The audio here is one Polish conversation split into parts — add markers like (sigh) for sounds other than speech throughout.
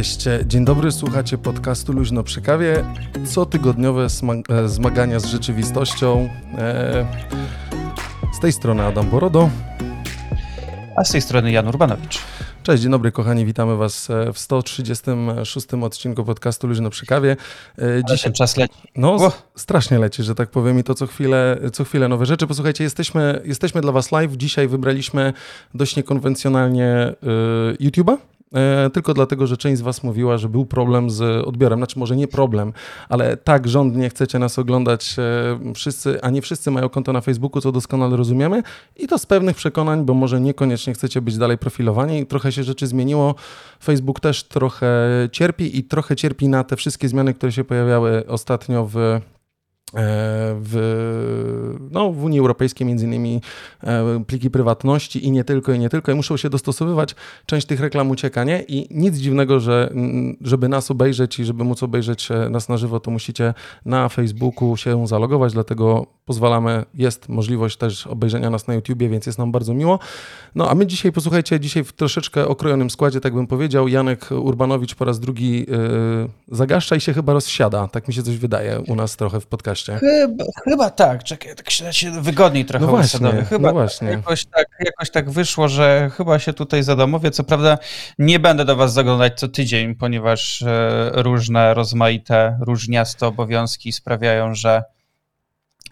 Cześć, dzień dobry, słuchacie podcastu Luźno przy kawie. Cotygodniowe e, zmagania z rzeczywistością. E, z tej strony Adam Borodo. A z tej strony Jan Urbanowicz. Cześć, dzień dobry kochani, witamy Was e, w 136 odcinku podcastu Luźno przy kawie. Dzisiaj czas leci. No, strasznie leci, że tak powiem i to co chwilę, co chwilę nowe rzeczy. Posłuchajcie, jesteśmy, jesteśmy dla Was live. Dzisiaj wybraliśmy dość niekonwencjonalnie y, YouTube'a. E, tylko dlatego, że część z Was mówiła, że był problem z odbiorem. Znaczy, może nie problem, ale tak rządnie chcecie nas oglądać e, wszyscy, a nie wszyscy mają konto na Facebooku, co doskonale rozumiemy. I to z pewnych przekonań, bo może niekoniecznie chcecie być dalej profilowani. Trochę się rzeczy zmieniło. Facebook też trochę cierpi i trochę cierpi na te wszystkie zmiany, które się pojawiały ostatnio w w, no, w Unii Europejskiej między innymi e, pliki prywatności i nie tylko, i nie tylko. I muszą się dostosowywać. Część tych reklam ucieka, nie? I nic dziwnego, że żeby nas obejrzeć i żeby móc obejrzeć e, nas na żywo, to musicie na Facebooku się zalogować, dlatego pozwalamy, jest możliwość też obejrzenia nas na YouTubie, więc jest nam bardzo miło. No a my dzisiaj, posłuchajcie, dzisiaj w troszeczkę okrojonym składzie, tak bym powiedział, Janek Urbanowicz po raz drugi yy, zagaszcza i się chyba rozsiada. Tak mi się coś wydaje u nas trochę w podcaście. Chyba, chyba tak, czekaj, tak się, się wygodniej trochę no właśnie, Chyba no właśnie. Jakoś, tak, jakoś tak wyszło, że chyba się tutaj zadomowię. Co prawda nie będę do was zaglądać co tydzień, ponieważ e, różne rozmaite, różniaste obowiązki sprawiają, że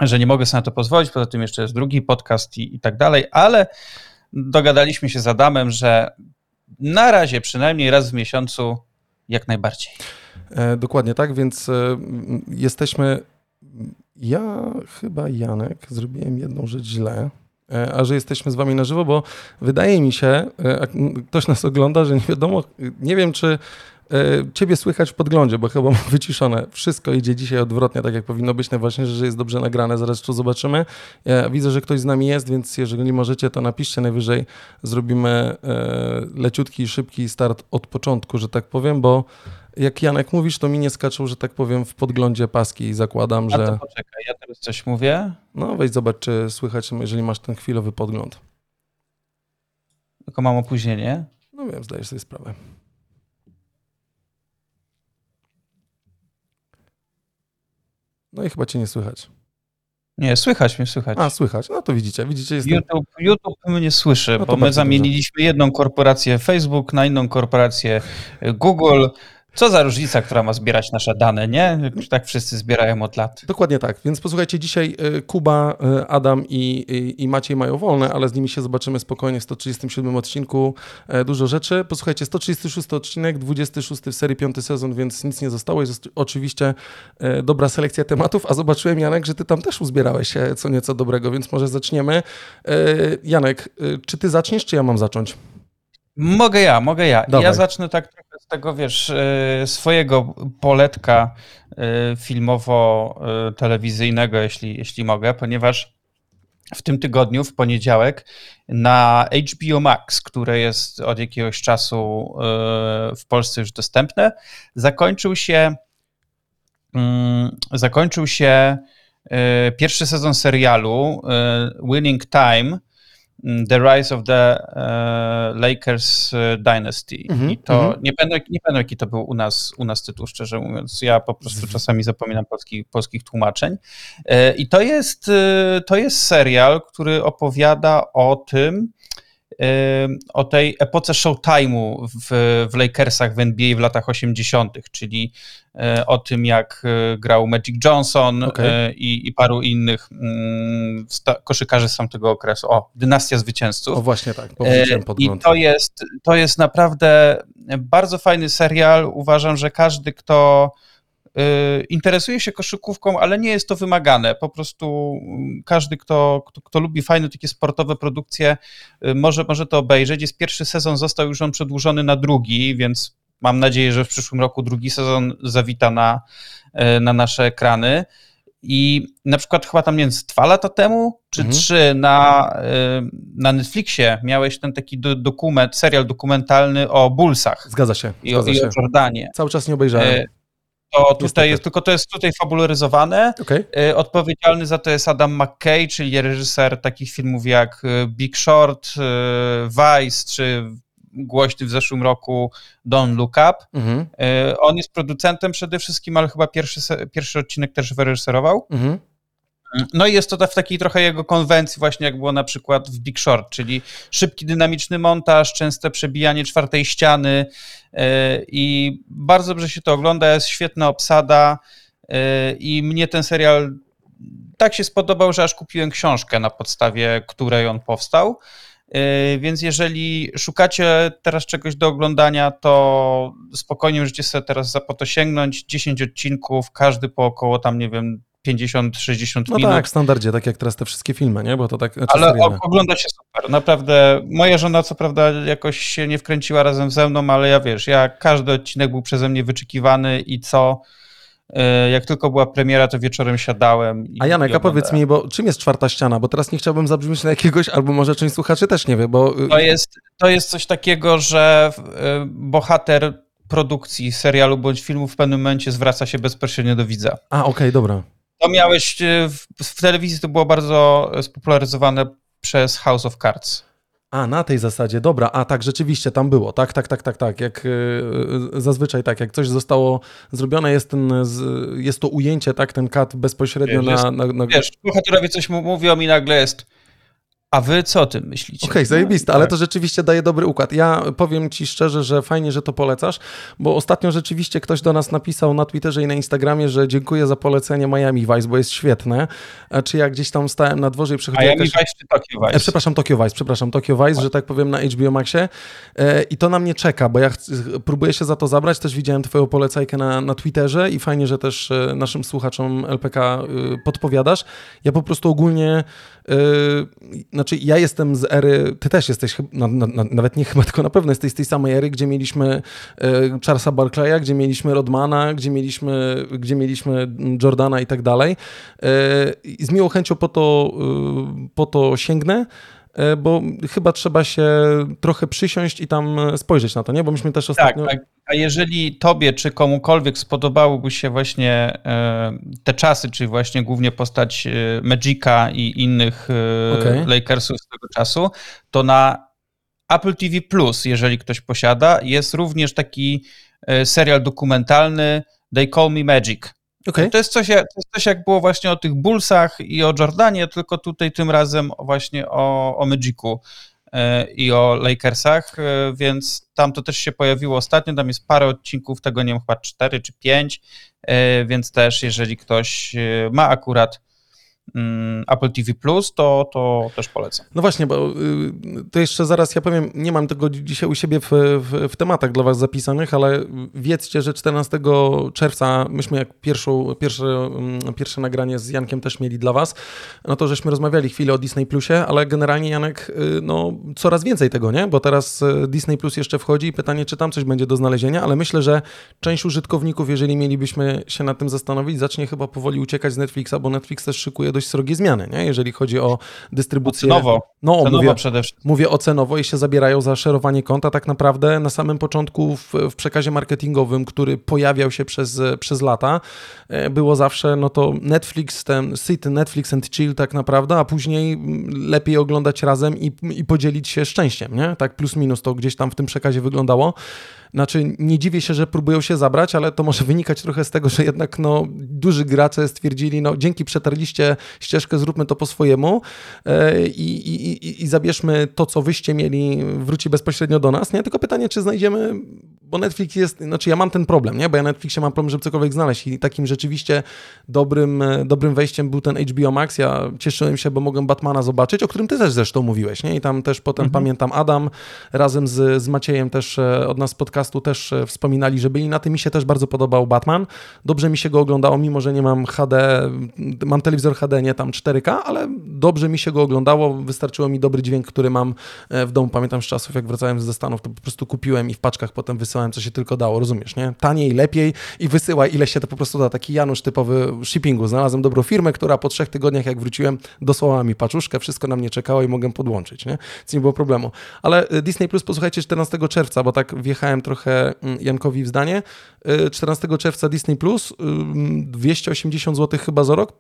że nie mogę sobie na to pozwolić, poza tym jeszcze jest drugi podcast i, i tak dalej, ale dogadaliśmy się z Adamem, że na razie przynajmniej raz w miesiącu jak najbardziej. E, dokładnie tak, więc e, jesteśmy. Ja chyba, Janek, zrobiłem jedną rzecz źle, e, a że jesteśmy z wami na żywo, bo wydaje mi się, e, ktoś nas ogląda, że nie wiadomo, nie wiem, czy E, ciebie słychać w podglądzie, bo chyba mam (laughs) wyciszone. Wszystko idzie dzisiaj odwrotnie, tak jak powinno być. Najważniejsze, że jest dobrze nagrane. Zaraz to zobaczymy. Ja widzę, że ktoś z nami jest, więc jeżeli możecie, to napiszcie. Najwyżej zrobimy leciutki, szybki start od początku, że tak powiem, bo jak Janek mówisz, to mi nie skaczą, że tak powiem, w podglądzie paski i zakładam, A że... to poczekaj, ja teraz coś mówię. No weź zobacz, czy słychać, jeżeli masz ten chwilowy podgląd. Tylko mam opóźnienie. No wiem, zdajesz sobie sprawę. No i chyba cię nie słychać. Nie, słychać mnie, słychać. A, słychać. No to widzicie, widzicie. Jestem... YouTube, YouTube mnie słyszy, no bo my zamieniliśmy jedną korporację Facebook na inną korporację Google. Co za różnica, która ma zbierać nasze dane, nie? Tak wszyscy zbierają od lat. Dokładnie tak. Więc posłuchajcie, dzisiaj y, Kuba, y, Adam i, i, i Maciej mają wolne, ale z nimi się zobaczymy spokojnie w 137 odcinku. E, dużo rzeczy. Posłuchajcie, 136 odcinek, 26 w serii, piąty sezon, więc nic nie zostało. Jest oczywiście e, dobra selekcja tematów, a zobaczyłem, Janek, że ty tam też uzbierałeś się co nieco dobrego, więc może zaczniemy. E, Janek, czy ty zaczniesz, czy ja mam zacząć? Mogę ja, mogę ja. Dawaj. Ja zacznę tak tego, wiesz, e, swojego poletka e, filmowo-telewizyjnego, jeśli, jeśli mogę, ponieważ w tym tygodniu, w poniedziałek, na HBO Max, które jest od jakiegoś czasu e, w Polsce już dostępne, zakończył się mm, zakończył się pierwszy sezon serialu Winning Time, the Rise of the uh, Lakers e, Dynasty. Mm -hmm, I to mm -hmm. nie, pamiętam, nie pamiętam, jaki to był u nas, u nas tytuł, szczerze mówiąc. Ja po prostu mm -hmm. czasami zapominam polskich, polskich tłumaczeń. I to jest, to jest serial, który opowiada o tym, o tej epoce Showtime'u w, w Lakersach w NBA w latach 80., czyli e, o tym, jak e, grał Magic Johnson okay. E, i, i, paru innych mm, koszykarzy z tamtego okresu. O, dynastia zwycięzców. O, właśnie tak. I to jest, to jest naprawdę bardzo fajny serial. Uważam, że każdy, kto Y, interesuje się koszykówką, ale nie jest to wymagane. Po prostu mm, każdy, kto, kto, kto, lubi fajne takie sportowe produkcje, y, może, może to obejrzeć. Jest pierwszy sezon, został już on przedłużony na drugi, więc mam nadzieję, że w przyszłym roku drugi sezon zawita na, na nasze ekrany. I na przykład chyba tam, nie wiem, dwa lata temu, czy mhm. trzy, na, na Netflixie miałeś ten taki do, dokument, serial dokumentalny o Bullsach. Zgadza się. I, zgadza o, się. i o Jordanie. Cały czas nie obejrzałem. E, to tutaj jest, tylko to jest tutaj fabularyzowane. Okay. E, odpowiedzialny za to jest Adam McKay, czyli reżyser takich filmów jak e, Big Short, Vice, czy głośny w zeszłym roku Don't Look Up. Mhm. E, on jest producentem przede wszystkim, ale chyba pierwszy, pierwszy odcinek też wyreżyserował. Mhm. No i jest to w takiej trochę jego konwencji, właśnie jak było na przykład w Big Short, czyli szybki, dynamiczny montaż, częste przebijanie czwartej ściany e, i bardzo dobrze się to ogląda, jest świetna obsada e, i mnie ten serial tak się spodobał, że aż kupiłem książkę, na podstawie której on powstał. Yy, więc jeżeli szukacie teraz czegoś do oglądania, to spokojnie możecie sobie teraz za po to sięgnąć. 10 odcinków, każdy po około tam, nie wiem, 50-60 no minut. No tak, w standardzie, tak jak teraz te wszystkie filmy, nie? Bo to tak. Znaczy ale ogląda się super. Naprawdę. Moja żona, co prawda, jakoś się nie wkręciła razem ze mną, ale ja wiesz, ja każdy odcinek był przeze mnie wyczekiwany i co E, jak tylko była premiera, to wieczorem siadałem. I, a Janek, a powiedz mi, bo czym jest czwarta ściana? Bo teraz nie chciałbym zabrzmieć na jakiegoś, albo może część słuchaczy też nie wie, bo... Y, to jest, to jest coś takiego, że y, bohater produkcji serialu bądź filmu w pewnym momencie zwraca się bezpośrednio do widza. A, okej, okay, dobra. To miałeś, y, w, w telewizji to było bardzo spopularyzowane przez House of Cards. A, na tej zasadzie, dobra, a tak, rzeczywiście tam było, tak, tak, tak, tak, tak, jak yy, zazwyczaj tak, jak coś zostało zrobione, jest, ten, jest to ujęcie, tak, ten kat bezpośrednio wiesz, na, na, na... Wiesz, bohaterowie coś mówią i nagle jest a wy co o tym myślicie? Okej, okay, zajebiste, ale tak. to rzeczywiście daje dobry układ. Ja powiem ci szczerze, że fajnie, że to polecasz, bo ostatnio rzeczywiście ktoś do nas napisał na Twitterze i na Instagramie, że dziękuję za polecenie Miami Vice, bo jest świetne. Czy ja gdzieś tam stałem na dworze i przechodziłem... Miami jakaś... Vice czy Tokyo Vice? E, przepraszam, Tokyo Vice, przepraszam, Tokyo Vice, że tak powiem na HBO Maxie. E, I to na mnie czeka, bo ja próbuję się za to zabrać. Też widziałem twoją polecajkę na, na Twitterze i fajnie, że też e, naszym słuchaczom LPK podpowiadasz. Ja po prostu ogólnie Yy, znaczy, ja jestem z ery, ty też jesteś, na, na, nawet nie chyba, (laughs) tylko na pewno jesteś z tej samej ery, gdzie mieliśmy yy, Charlesa Barclaya, gdzie mieliśmy Rodmana, gdzie mieliśmy, gdzie mieliśmy Jordana i tak dalej. Yy, z miłą chęcią po to, po to sięgnę. E, bo chyba trzeba się trochę przysiąść i tam e, spojrzeć na to, nie? Bo myśmy też tak, ostatnio... Tak, a jeżeli tobie czy komukolwiek spodobałyby się właśnie e, te czasy, czyli właśnie głównie postać Magica i innych okay. Lakersów z tego czasu, to na Apple TV Plus, jeżeli ktoś posiada, jest również taki serial dokumentalny They Call Me Magic. Okay. To, jest coś, to jest coś jak było właśnie o tych Bullsach i o Jordanie, tylko tutaj tym razem właśnie o, o Magicu e, i o Lakersach, e, więc tam to też się pojawiło ostatnio, tam jest parę odcinków, tego nie wiem, chyba cztery czy pięć, e, więc też jeżeli ktoś ma akurat Apple TV Plus, to, to też polecam. No właśnie, bo y, to jeszcze zaraz ja powiem, nie mam tego dzisiaj u siebie w, w, w, tematach dla Was zapisanych, ale wiedzcie, że 14 czerwca myśmy jak pierwszą, pierwsze, mm, pierwsze nagranie z Jankiem też mieli dla Was, no to żeśmy rozmawiali chwilę o Disney Plusie, ale generalnie Janek, y, no coraz więcej tego, nie? Bo teraz y, Disney Plus jeszcze wchodzi i pytanie, czy tam coś będzie do znalezienia, ale myślę, że część użytkowników, jeżeli mielibyśmy się nad tym zastanowić, zacznie chyba powoli uciekać z Netflixa, bo Netflix też szykuje dość srogie zmiany, nie? jeżeli chodzi o dystrybucję. Cenowo. No, cenowo mówię, przede wszystkim. Mówię o cenowo i się zabierają za szerowanie konta. Tak naprawdę na samym początku w, w przekazie marketingowym, który pojawiał się przez, przez lata, e, było zawsze no to Netflix, ten sit Netflix and chill tak naprawdę, a później lepiej oglądać razem i, i podzielić się szczęściem, nie? Tak plus minus to gdzieś tam w tym przekazie wyglądało. Znaczy, nie dziwię się, że próbują się zabrać, ale to może wynikać trochę z tego, że jednak no, duży gracze stwierdzili, no dzięki przetarliście ścieżkę, zróbmy to po swojemu e, i, i, i zabierzmy to, co wyście mieli, wróci bezpośrednio do nas, nie? Tylko pytanie, czy znajdziemy, bo Netflix jest, znaczy ja mam ten problem, nie? Bo ja na Netflixie mam problem, żeby cokolwiek znaleźć i takim rzeczywiście dobrym, dobrym wejściem był ten HBO Max. Ja cieszyłem się, bo mogłem Batmana zobaczyć, o którym ty też zresztą mówiłeś, nie? I tam też potem mhm. pamiętam Adam razem z, z Maciejem też e, od nas spotkał podcastu też e, wspominali, że byli na tym. Mi się też bardzo podobał Batman. Dobrze mi się go oglądało, mimo że nie mam HD, mam telewizor HD, nie tam 4K, ale dobrze mi się go oglądało, wystarczyło mi dobry dźwięk, który mam e, w domu. Pamiętam z czasów, jak wracałem ze Stanów, to po prostu kupiłem i w paczkach potem wysyłałem, co się tylko dało, rozumiesz, nie? Taniej, lepiej i wysyłaj, ile się to po prostu da. Taki Janusz typowy shippingu. Znalazłem dobrą firmę, która po trzech tygodniach, jak wróciłem, dosłała mi paczuszkę, wszystko na mnie czekało i mogłem podłączyć, nie? Więc nie było problemu. Ale e, Disney Plus, posłuchajcie, 14 czerwca, bo tak wjechałem trochę mm, Jankowi w zdanie. 14 e, czerwca Disney Plus, 280 zł chyba za rok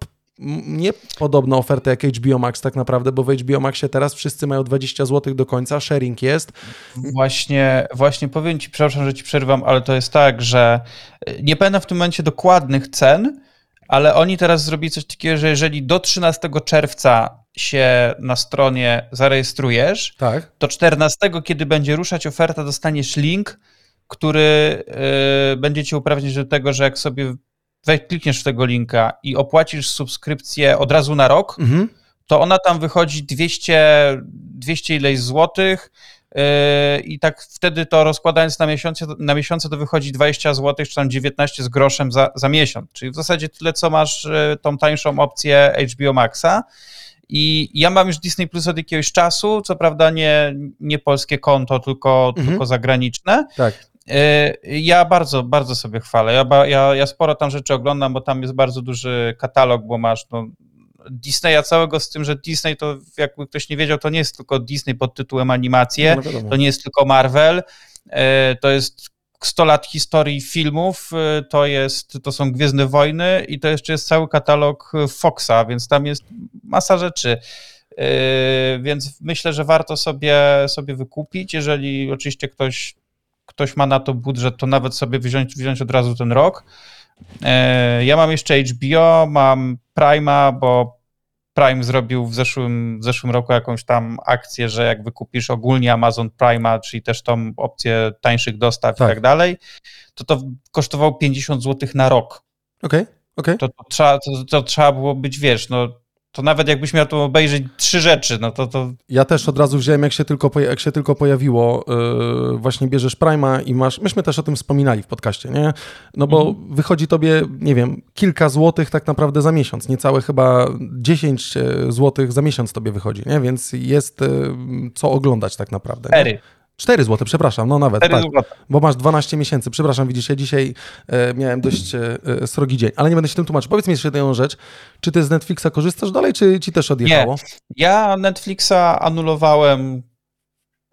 nie podobna oferta jak HBO Max tak naprawdę, bo w HBO Maxie teraz wszyscy mają 20 zł do końca, sharing jest. Właśnie, właśnie powiem Ci, przepraszam, że Ci przerwam, ale to jest tak, że e, nie pamiętam w tym momencie dokładnych cen, ale oni teraz zrobili coś takiego, że jeżeli do 13 czerwca się na stronie zarejestrujesz, tak. to 14, kiedy będzie ruszać oferta, dostaniesz link, który y, będzie cię uprawniać do tego, że jak sobie weź, klikniesz w tego linka i opłacisz subskrypcję od razu na rok, mhm. to ona tam wychodzi 200, 200 ileś złotych yy, i tak wtedy to rozkładając na miesiące, na miesiące to wychodzi 20 zł, czy tam 19 z groszem za, za miesiąc. Czyli w zasadzie tyle, co masz yy, tą tańszą opcję HBO Maxa. I ja mam już Disney Plus od jakiegoś czasu, co prawda nie, nie polskie konto, tylko, mhm. tylko zagraniczne. Tak. E, ja bardzo, bardzo sobie chwalę. Ja, ja, ja sporo tam rzeczy oglądam, bo tam jest bardzo duży katalog, bo masz no, Disneya całego z tym, że Disney to, jakby ktoś nie wiedział, to nie jest tylko Disney pod tytułem animacje, no, to nie jest tylko Marvel, e, to jest 100 lat historii filmów, e, to, jest, to są Gwiezdne Wojny i to jeszcze jest cały katalog Foxa, więc tam jest masa rzeczy. Więc myślę, że warto sobie, sobie wykupić, jeżeli oczywiście ktoś ktoś ma na to budżet, to nawet sobie wziąć, wziąć od razu ten rok. E, ja mam jeszcze HBO, mam Prima, bo Prime zrobił w zeszłym, w zeszłym roku jakąś tam akcję, że jak wykupisz ogólnie Amazon Prima, czyli też tą opcję tańszych dostaw tak. i tak dalej, to to kosztowało 50 zł na rok. Okej, okay, okej. Okay. To, to, trzeba, to, to trzeba było być, wiesz, no to nawet jakbyś miał tu obejrzeć trzy rzeczy, no to to... Ja też od razu wziąłem, jak się tylko, jak się tylko pojawiło, yy, właśnie bierzesz Prima i masz, myśmy też o tym wspominali w podcaście, nie? No bo mhm. wychodzi tobie, nie wiem, kilka złotych tak naprawdę za miesiąc, niecałe chyba 10 e, złotych za miesiąc tobie wychodzi, nie? Więc jest yy, co oglądać tak naprawdę. Cztery. 4 zł, przepraszam, no nawet. 4 tak, zł. Bo masz 12 miesięcy. Przepraszam, widzisz, ja dzisiaj e, miałem dość e, e, srogi dzień, ale nie będę się tym tłumaczył. Powiedz mi jeszcze jedną rzecz. Czy ty z Netflixa korzystasz dalej, czy ci też odjechało? Nie. Ja Netflixa anulowałem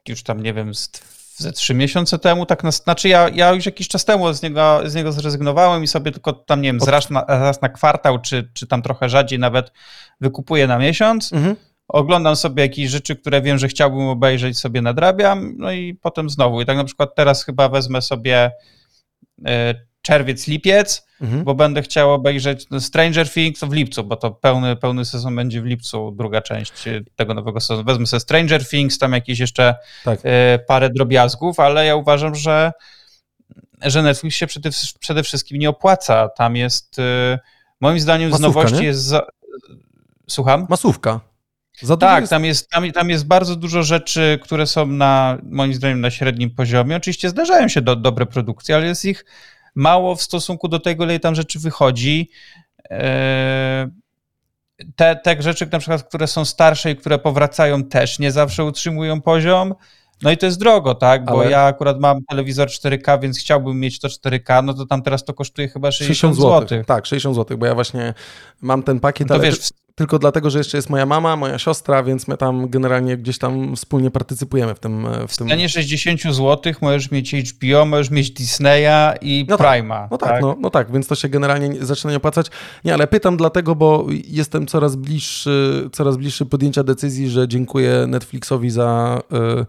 już tam, nie wiem, z, ze trzy miesiące temu, tak na, znaczy ja, ja już jakiś czas temu z niego, z niego zrezygnowałem i sobie tylko tam, nie wiem, raz na, raz na kwartał, czy, czy tam trochę rzadziej nawet wykupuję na miesiąc. Mhm oglądam sobie jakieś rzeczy, które wiem, że chciałbym obejrzeć, sobie nadrabiam, no i potem znowu. I tak na przykład teraz chyba wezmę sobie e, czerwiec, lipiec, mhm. bo będę chciał obejrzeć no, Stranger Things w lipcu, bo to pełny, pełny sezon będzie w lipcu, druga część tego nowego sezonu. Wezmę sobie Stranger Things, tam jakieś jeszcze tak. E, parę drobiazgów, ale ja uważam, że, że Netflix się przede, przede wszystkim nie opłaca. Tam jest, e, moim zdaniem Masówka, z nowości nie? jest... Za... Słucham? Masówka. Tak, jest... Tam, jest, tam, tam jest bardzo dużo rzeczy, które są na, moim zdaniem, na średnim poziomie. Oczywiście zdarzają się do, dobre produkcje, ale jest ich mało w stosunku do tego, ile tam rzeczy wychodzi. E, te, te rzeczy, na przykład, które są starsze i które powracają, też nie zawsze utrzymują poziom. No i to jest drogo, tak? Bo Ale... ja akurat mam telewizor 4K, więc chciałbym mieć to 4K, no to tam teraz to kosztuje chyba 60, 60 zł. Tak, 60 zł, bo ja właśnie mam ten pakiet, no to ale wiesz, tylko dlatego, że jeszcze jest moja mama, moja siostra, więc my tam generalnie gdzieś tam wspólnie partycypujemy w tym. W tym... cenie 60 zł możesz mieć HBO, możesz mieć Disneya i no Prime'a. Tak, no tak, tak? No, no, tak, więc to się generalnie zaczyna nie opłacać. Nie, ale pytam dlatego, bo jestem coraz bliższy, coraz bliższy podjęcia decyzji, że dziękuję Netflixowi za... Yy,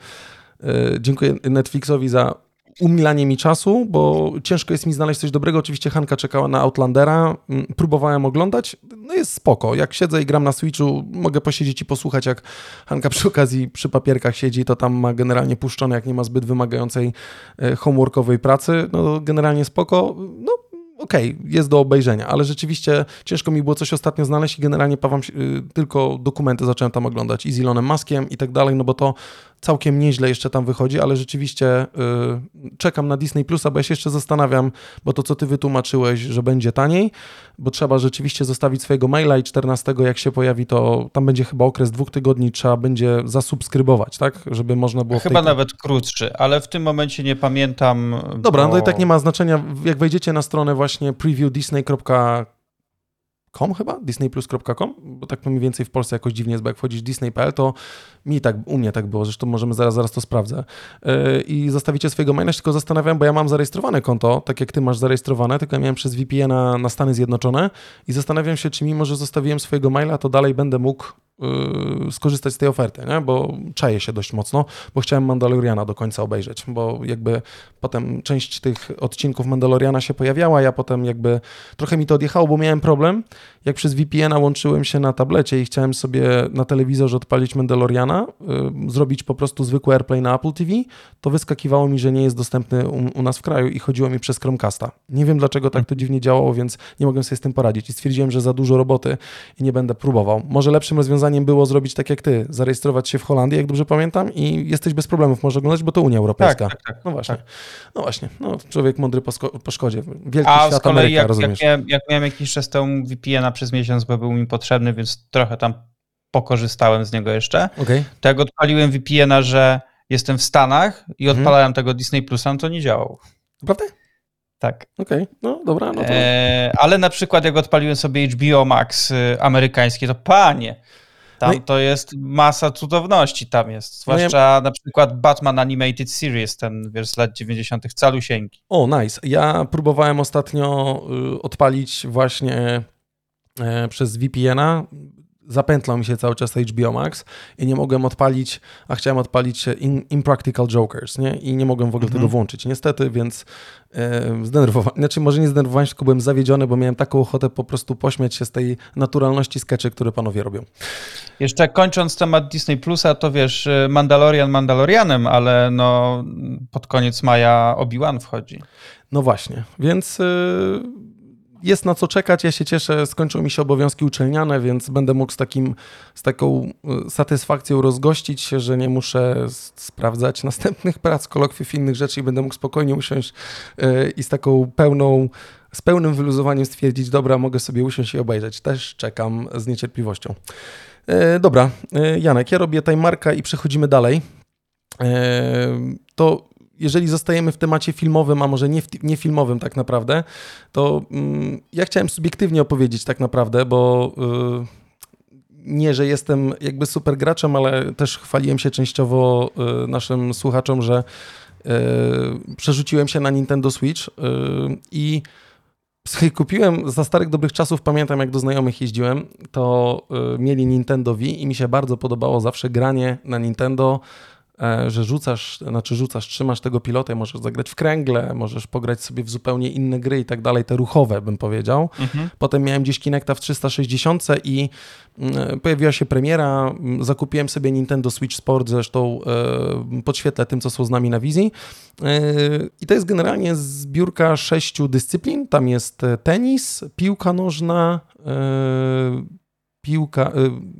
E, dziękuję Netflixowi za umilanie mi czasu, bo ciężko jest mi znaleźć coś dobrego. Oczywiście Hanka czekała na Outlandera, mm, próbowałem oglądać, no jest spoko. Jak siedzę i gram na Switchu, mogę posiedzieć i posłuchać, jak Hanka przy okazji przy papierkach siedzi, to tam ma generalnie puszczone, jak nie ma zbyt wymagającej e, homeworkowej pracy, no generalnie spoko. No okej, okay, jest do obejrzenia, ale rzeczywiście ciężko mi było coś ostatnio znaleźć i generalnie pawam się, y, tylko dokumenty zacząłem tam oglądać i z Elonem Muskiem i tak dalej, no bo to całkiem nieźle jeszcze tam wychodzi, ale rzeczywiście y, czekam na Disney Plusa, bo ja się jeszcze zastanawiam, bo to co ty wytłumaczyłeś, że będzie taniej, bo trzeba rzeczywiście zostawić swojego maila i 14 jak się pojawi, to tam będzie chyba okres dwóch tygodni, trzeba będzie zasubskrybować, tak? Żeby można było... Chyba tej... nawet krótszy, ale w tym momencie nie pamiętam. Dobra, bo... no i tak nie ma znaczenia. Jak wejdziecie na stronę właśnie previewdisney.com com chyba, disneyplus.com, bo tak mniej więcej w Polsce jakoś dziwnie jest, bo jak wchodzisz disney.pl, to mi tak, u mnie tak było, zresztą możemy zaraz, zaraz to sprawdzę. Yy, I zostawicie swojego maila, tylko zastanawiam, bo ja mam zarejestrowane konto, tak jak ty masz zarejestrowane, tylko ja miałem przez VPN na, na Stany Zjednoczone i zastanawiam się, czy mimo, że zostawiłem swojego maila, to dalej będę mógł yy, skorzystać z tej oferty, nie? bo czaję się dość mocno, bo chciałem Mandaloriana do końca obejrzeć, bo jakby potem część tych odcinków Mandaloriana się pojawiała, ja potem jakby trochę mi to odjechało, bo miałem problem, jak przez VPN-a łączyłem się na tablecie i chciałem sobie na telewizorze odpalić Mandaloriana, yy, zrobić po prostu zwykły AirPlay na Apple TV, to wyskakiwało mi, że nie jest dostępny u, u, nas w kraju i chodziło mi przez Chromecasta. Nie wiem dlaczego tak to dziwnie działało, więc nie mogłem sobie z tym poradzić i stwierdziłem, że za dużo roboty i nie będę próbował. Może lepszym rozwiązaniem było zrobić tak jak ty, zarejestrować się w Holandii, jak dobrze pamiętam i jesteś bez problemów, może oglądać, bo to Unia Europejska. Tak, tak, tak. No właśnie. Tak. No właśnie. No, człowiek mądry po, po szkodzie. Wielki A świat z kolei Ameryka, jak, rozumiesz? jak, miałem, jak miałem jakiś czas temu VPN-a przez miesiąc, bo był mi potrzebny, więc trochę tam pokorzystałem z niego jeszcze. Okay. To jak odpaliłem VPN-a, że jestem w Stanach i Mhm. odpalałem tego Disney Plusa, no to nie działał. Prawda? Tak. Okej, no dobra, no to... E, ale na przykład jak odpaliłem sobie HBO Max y, amerykańskie, to panie, tam No i- to jest masa cudowności tam jest. Zwłaszcza na przykład Batman Animated Series, ten wiesz, z lat 90. calusieńki. O, nice. Ja próbowałem ostatnio y, odpalić właśnie e, przez VPN-a. Zapętlał mi się cały czas HBO Max i nie mogłem odpalić, a chciałem odpalić In, Impractical Jokers, nie? I nie mogłem w ogóle Mhm. tego włączyć. Niestety, więc e, zdenerwowałem, znaczy może nie zdenerwowałem się, tylko byłem zawiedziony, bo miałem taką ochotę po prostu pośmiać się z tej naturalności skeczy, które panowie robią. Jeszcze kończąc temat Disney Plusa, to wiesz, y, Mandalorian Mandalorianem, ale no pod koniec maja Obi-Wan wchodzi. No właśnie, więc y, jest na co czekać. Ja się cieszę, skończą mi się obowiązki uczelniane, więc będę mógł z, takim, z taką y, satysfakcją rozgościć się, że nie muszę sprawdzać następnych prac, kolokwiów innych rzeczy i będę mógł spokojnie usiąść y, i z taką pełną, z pełnym wyluzowaniem stwierdzić, dobra, mogę sobie usiąść i obejrzeć. Też czekam z niecierpliwością. E, Dobra, e, Janek, ja robię timemarka i przechodzimy dalej. E, To jeżeli zostajemy w temacie filmowym, a może nie, w, nie filmowym tak naprawdę, to mm, ja chciałem subiektywnie opowiedzieć tak naprawdę, bo y, nie, że jestem jakby super graczem, ale też chwaliłem się częściowo y, naszym słuchaczom, że y, przerzuciłem się na Nintendo Switch y, i kupiłem za starych dobrych czasów, pamiętam jak do znajomych jeździłem, to mieli Nintendo Wii i mi się bardzo podobało zawsze granie na Nintendo, że rzucasz, znaczy rzucasz, trzymasz tego pilota i możesz zagrać w kręgle, możesz pograć sobie w zupełnie inne gry i tak dalej, te ruchowe bym powiedział. Potem miałem gdzieś Kinecta w 360 i mm, pojawiła się premiera, mm, zakupiłem sobie Nintendo Switch Sport, zresztą e, podświetlę tym, co są z nami na wizji. E, I to jest generalnie zbiórka sześciu dyscyplin. Tam jest e, tenis, piłka nożna, e, piłka, e,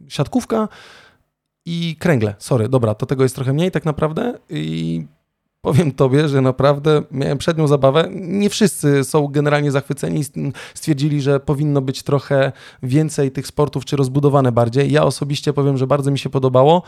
siatkówka i kręgle. Sorry, dobra, to tego jest trochę mniej tak naprawdę i powiem tobie, że naprawdę miałem przednią zabawę. Nie wszyscy są generalnie zachwyceni stwierdzili, że powinno być trochę więcej tych sportów, czy rozbudowane bardziej. Ja osobiście powiem, że bardzo mi się podobało.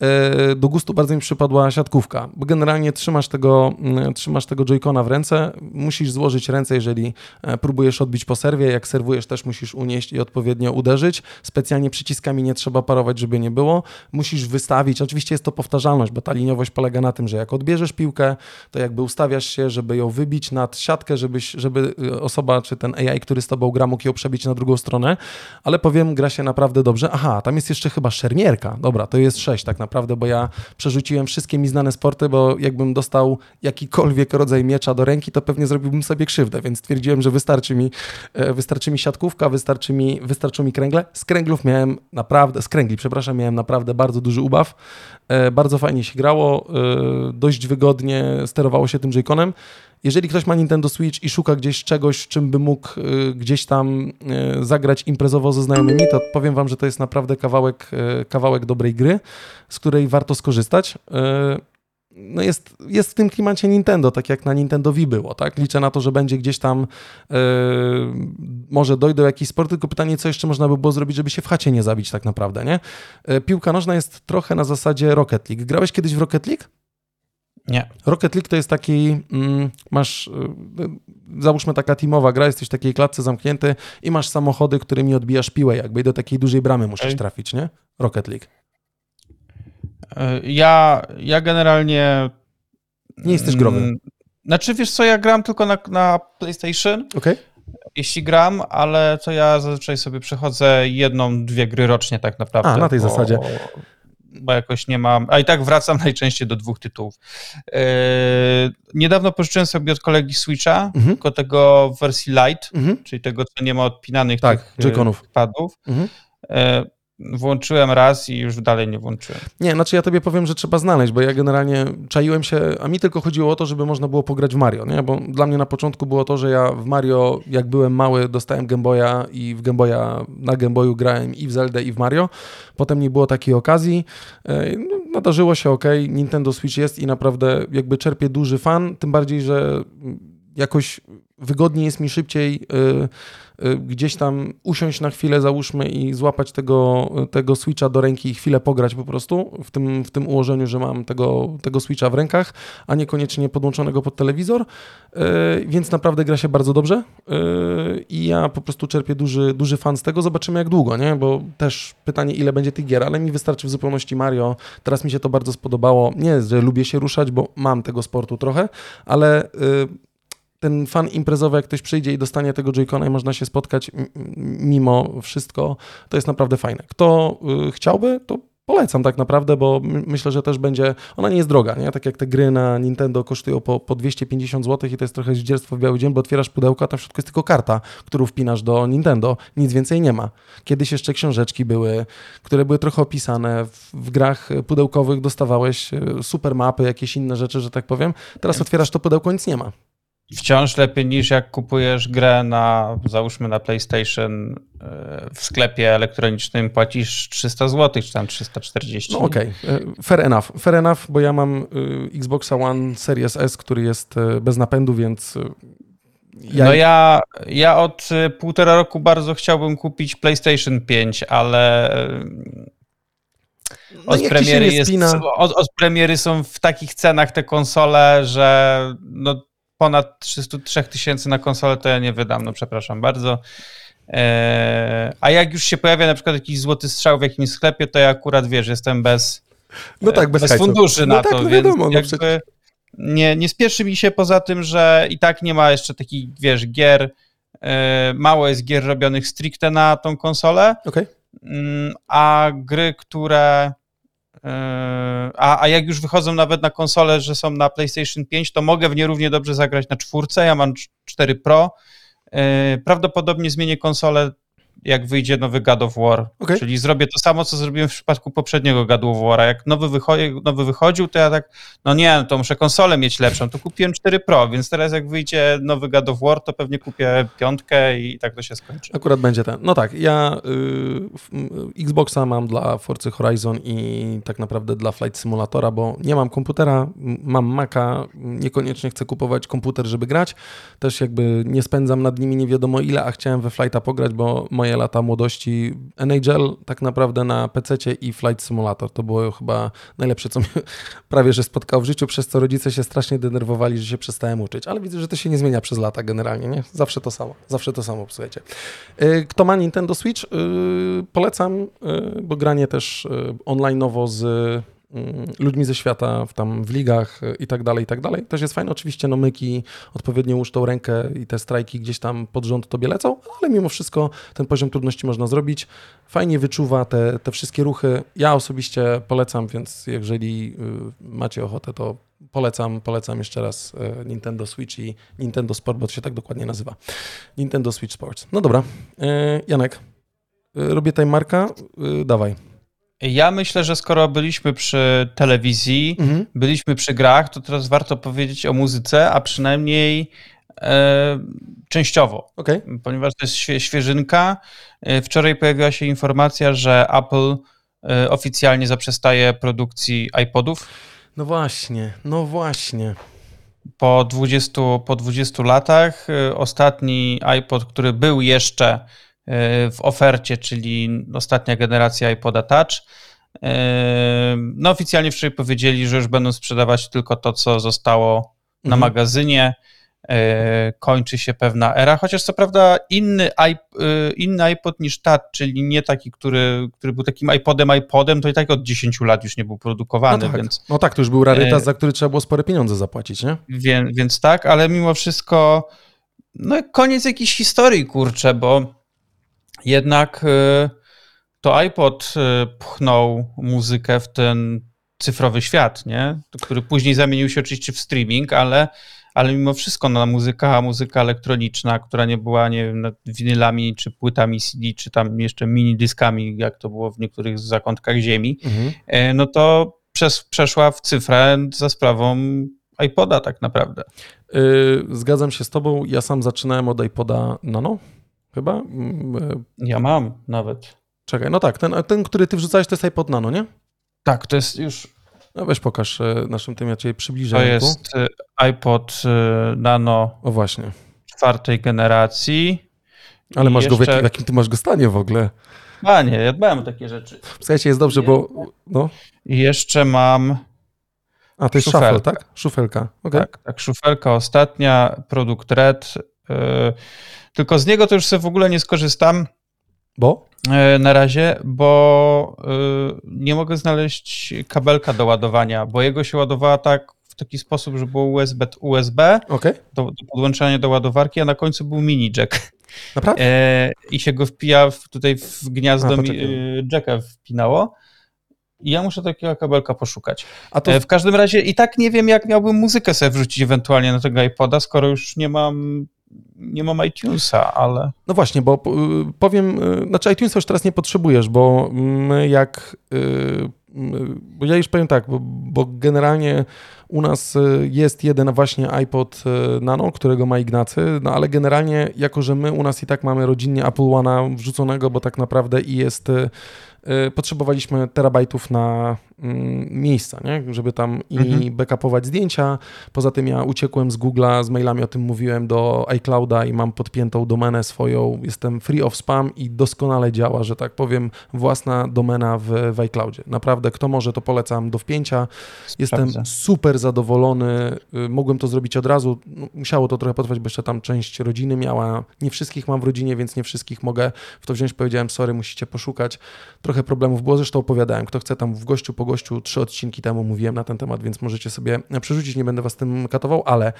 E, Do gustu bardzo mi przypadła siatkówka, bo generalnie trzymasz tego, mm, trzymasz tego joycona w ręce, musisz złożyć ręce, jeżeli e, próbujesz odbić po serwie, jak serwujesz też musisz unieść i odpowiednio uderzyć. Specjalnie przyciskami nie trzeba parować, żeby nie było. Musisz wystawić, oczywiście jest to powtarzalność, bo ta liniowość polega na tym, że jak odbierzesz piłkę, to jakby ustawiasz się, żeby ją wybić nad siatkę, żebyś, żeby y, osoba czy ten AI, który z tobą gra, mógł ją przebić na drugą stronę, ale powiem, gra się naprawdę dobrze. Aha, tam jest jeszcze chyba szermierka. Dobra, to jest sześć tak naprawdę, bo ja przerzuciłem wszystkie mi znane sporty, bo jakbym dostał jakikolwiek rodzaj miecza do ręki, to pewnie zrobiłbym sobie krzywdę, więc stwierdziłem, że wystarczy mi, e, wystarczy mi siatkówka, wystarczy mi, wystarczą mi kręgle. Z kręglów miałem naprawdę, z kręgli, przepraszam, miałem naprawdę bardzo duży ubaw. E, Bardzo fajnie się grało, e, dość wygodnie sterowało się tym joyconem. Jeżeli ktoś ma Nintendo Switch i szuka gdzieś czegoś, czym by mógł gdzieś tam zagrać imprezowo ze znajomymi, to powiem wam, że to jest naprawdę kawałek, kawałek dobrej gry, z której warto skorzystać no jest, jest w tym klimacie Nintendo, tak jak na Nintendo Wii było, tak? Liczę na to, że będzie gdzieś tam yy, może dojść do jakiś sport, tylko pytanie, co jeszcze można by było zrobić, żeby się w chacie nie zabić tak naprawdę, nie? Yy, piłka nożna jest trochę na zasadzie Rocket League. Grałeś kiedyś w Rocket League? Nie. Rocket League to jest taki, mm, masz, yy, załóżmy taka teamowa gra, jesteś w takiej klatce zamknięty i masz samochody, którymi odbijasz piłę jakby i do takiej dużej bramy musisz okay. trafić, nie? Rocket League. E, ja, ja generalnie. Nie jesteś growy. Mm, znaczy, wiesz co, ja gram tylko na, na PlayStation. Okay. Jeśli gram, ale to ja zazwyczaj sobie przechodzę jedną, dwie gry rocznie tak naprawdę. A, na tej bo, zasadzie. Bo jakoś nie mam. A i tak wracam (laughs) najczęściej do dwóch tytułów. Yy, niedawno pożyczyłem sobie od kolegi Switcha, mhm. tylko tego w wersji light, mhm. czyli tego, co nie ma odpinanych tak, tych padów. Mhm. Yy, włączyłem raz i już dalej nie włączyłem. Nie, znaczy ja tobie powiem, że trzeba znaleźć, bo ja generalnie czaiłem się, a mi tylko chodziło o to, żeby można było pograć w Mario, nie? Bo dla mnie na początku było to, że ja w Mario, jak byłem mały, dostałem Game Boya i w Game Boya, na Game Boyu grałem i w Zelda i w Mario. Potem nie było takiej okazji. E, no, nadarzyło się, ok, Nintendo Switch jest i naprawdę jakby czerpie duży fan, tym bardziej, że jakoś wygodniej jest mi szybciej Y, gdzieś tam usiąść na chwilę, załóżmy, i złapać tego, tego switcha do ręki i chwilę pograć po prostu w tym, w tym ułożeniu, że mam tego, tego switcha w rękach, a niekoniecznie podłączonego pod telewizor. Y, więc naprawdę gra się bardzo dobrze y, i ja po prostu czerpię duży, duży fan z tego. Zobaczymy jak długo, nie? Bo też pytanie, ile będzie tych gier, ale mi wystarczy w zupełności Mario. Teraz mi się to bardzo spodobało. Nie że lubię się ruszać, bo mam tego sportu trochę, ale ten fan imprezowy, jak ktoś przyjdzie i dostanie tego Joy-Cona i można się spotkać mimo wszystko, to jest naprawdę fajne. Kto y, chciałby, to polecam tak naprawdę, bo myślę, że też będzie, ona nie jest droga, nie? Tak jak te gry na Nintendo kosztują po, po 250 zł i to jest trochę zdzierstwo w biały dzień, bo otwierasz pudełko, a tam w środku jest tylko karta, którą wpinasz do Nintendo, nic więcej nie ma. Kiedyś jeszcze książeczki były, które były trochę opisane, w, w grach pudełkowych dostawałeś y, super mapy, jakieś inne rzeczy, że tak powiem. Teraz otwierasz to pudełko, nic nie ma. Wciąż lepiej niż jak kupujesz grę na, załóżmy na PlayStation e, w sklepie elektronicznym płacisz 300 zł, czy tam 340. No okej, okay. E, fair enough. Fair enough, bo ja mam e, Xboxa One Series S, który jest bez napędu, więc ja... No ja, ja od półtora roku bardzo chciałbym kupić PlayStation 5, ale no od, premiery jest, od, od, premiery są w takich cenach te konsole, że no, ponad 303 tysięcy na konsolę, to ja nie wydam, no przepraszam bardzo. Eee, a jak już się pojawia na przykład jakiś złoty strzał w jakimś sklepie, to ja akurat wiesz, jestem bez, no tak, bez, bez funduszy no na tak, to, no więc wiadomo, no jakby nie, nie spieszy mi się poza tym, że i tak nie ma jeszcze takich, wiesz, gier, e, mało jest gier robionych stricte na tą konsolę, okay. Mm, a gry, które a, a jak już wychodzą nawet na konsole, że są na PlayStation 5, to mogę w nie równie dobrze zagrać na czwórce. Ja mam 4 Pro. E, prawdopodobnie zmienię konsolę jak wyjdzie nowy God of War. Okay. Czyli zrobię to samo, co zrobiłem w przypadku poprzedniego God of War. Jak nowy, wychodzi, nowy wychodził, to ja tak, no nie, no to muszę konsolę mieć lepszą. To kupiłem 4 Pro, więc teraz jak wyjdzie nowy God of War, to pewnie kupię piątkę i tak to się skończy. Akurat będzie ten. No tak, ja y, Xboxa mam dla Forza Horizon i tak naprawdę dla Flight Simulatora, bo nie mam komputera, mam Maca, niekoniecznie chcę kupować komputer, żeby grać. Też jakby nie spędzam nad nimi nie wiadomo ile, a chciałem we Flighta pograć, bo moje lata młodości. NHL tak naprawdę na PC i Flight Simulator. To było chyba najlepsze, co mnie (laughs) prawie że spotkało w życiu, przez co rodzice się strasznie denerwowali, że się przestałem uczyć. Ale widzę, że to się nie zmienia przez lata generalnie, nie? Zawsze to samo. Zawsze to samo, słuchajcie. Y, kto ma Nintendo Switch, y, polecam, y, bo granie też online'owo z ludźmi ze świata, w tam w ligach y, i tak dalej, i tak dalej. Też jest fajne, oczywiście no myki, odpowiednio tą rękę i te strajki gdzieś tam pod rząd tobie lecą, ale mimo wszystko ten poziom trudności można zrobić. Fajnie wyczuwa te, te wszystkie ruchy. Ja osobiście polecam, więc jeżeli y, macie ochotę, to polecam, polecam jeszcze raz y, Nintendo Switch i Nintendo Sport, bo to się tak dokładnie nazywa. Nintendo Switch Sports. No dobra, Janek, robię tutaj marka, dawaj. Ja myślę, że skoro byliśmy przy telewizji, mhm. byliśmy przy grach, to teraz warto powiedzieć o muzyce, a przynajmniej e, częściowo. Okay. Ponieważ to jest świe, świeżynka. E, wczoraj pojawiła się informacja, że Apple e, oficjalnie zaprzestaje produkcji iPodów. No właśnie, no właśnie. Po 20, po 20 latach e, ostatni iPod, który był jeszcze w ofercie, czyli ostatnia generacja iPoda Touch, no oficjalnie wczoraj powiedzieli, że już będą sprzedawać tylko to, co zostało na mhm. magazynie. Kończy się pewna era, chociaż co prawda inny, inny iPod niż Touch, czyli nie taki, który, który był takim iPodem, iPodem, to i tak od 10 lat już nie był produkowany. No tak, więc, no tak to już był rarytas, za który trzeba było spore pieniądze zapłacić, nie? Więc, więc tak, ale mimo wszystko no koniec jakiejś historii, kurczę, bo jednak y, to iPod y, pchnął muzykę w ten cyfrowy świat, nie? który później zamienił się oczywiście w streaming, ale, ale mimo wszystko no, muzyka, muzyka elektroniczna, która nie była nie wiem, winylami, czy płytami CD, czy tam jeszcze mini dyskami, jak to było w niektórych zakątkach ziemi, mhm. E, no to przez, przeszła w cyfrę za sprawą iPoda tak naprawdę. Yy, zgadzam się z tobą. Ja sam zaczynałem od iPoda Nano, chyba. Mm, e, ja mam nawet. Czekaj, no tak, ten, ten, który ty wrzucałeś, to jest iPod Nano, nie? Tak, to jest już... No weź pokaż e, naszym tym, ja cię przybliżę. To jest e, iPod Nano o właśnie. czwartej generacji. Ale masz jeszcze... go w jakim, w jakim ty masz go stanie w ogóle? A nie, ja dbałem o takie rzeczy. Słuchajcie, jest dobrze, bo... No. I jeszcze mam... A, to jest szufelka. szafel, tak? Szufelka, okay. Tak, tak, szufelka ostatnia, produkt Red. Yy, tylko z niego to już sobie w ogóle nie skorzystam. Bo? E, na razie, bo e, nie mogę znaleźć kabelka do ładowania, bo jego się ładowała tak w taki sposób, że było USB, USB okay. do, do podłączania do ładowarki, a na końcu był mini jack. Naprawdę? E, I się go wpija w, tutaj w gniazdo a, jacka wpinało. I ja muszę takiego kabelka poszukać. A to... W każdym razie i tak nie wiem, jak miałbym muzykę sobie wrzucić ewentualnie na tego iPoda, skoro już nie mam nie mam iTunesa, ale. No właśnie, bo y, powiem, y, znaczy iTunesa już teraz nie potrzebujesz, bo jak. Y, bo ja już powiem tak, bo, bo generalnie u nas jest jeden właśnie iPod Nano, którego ma Ignacy, no ale generalnie, jako że my u nas i tak mamy rodzinnie Apple One'a wrzuconego, bo tak naprawdę i jest potrzebowaliśmy terabajtów na mm, miejsca, nie? żeby tam i mhm. backupować zdjęcia. Poza tym ja uciekłem z Google'a, z mailami o tym mówiłem do iClouda i mam podpiętą domenę swoją. Jestem free of spam i doskonale działa, że tak powiem, własna domena w, w iCloudzie. Naprawdę, kto może, to polecam do wpięcia. Jestem super zadowolony. Y, mogłem to zrobić od razu. No, musiało to trochę potrwać, bo jeszcze tam część rodziny miała. Nie wszystkich mam w rodzinie, więc nie wszystkich mogę w to wziąć. Powiedziałem, sorry, musicie poszukać. Trochę trochę problemów było, zresztą opowiadałem, kto chce tam w gościu po gościu, trzy odcinki temu mówiłem na ten temat, więc możecie sobie przerzucić, nie będę was tym katował, ale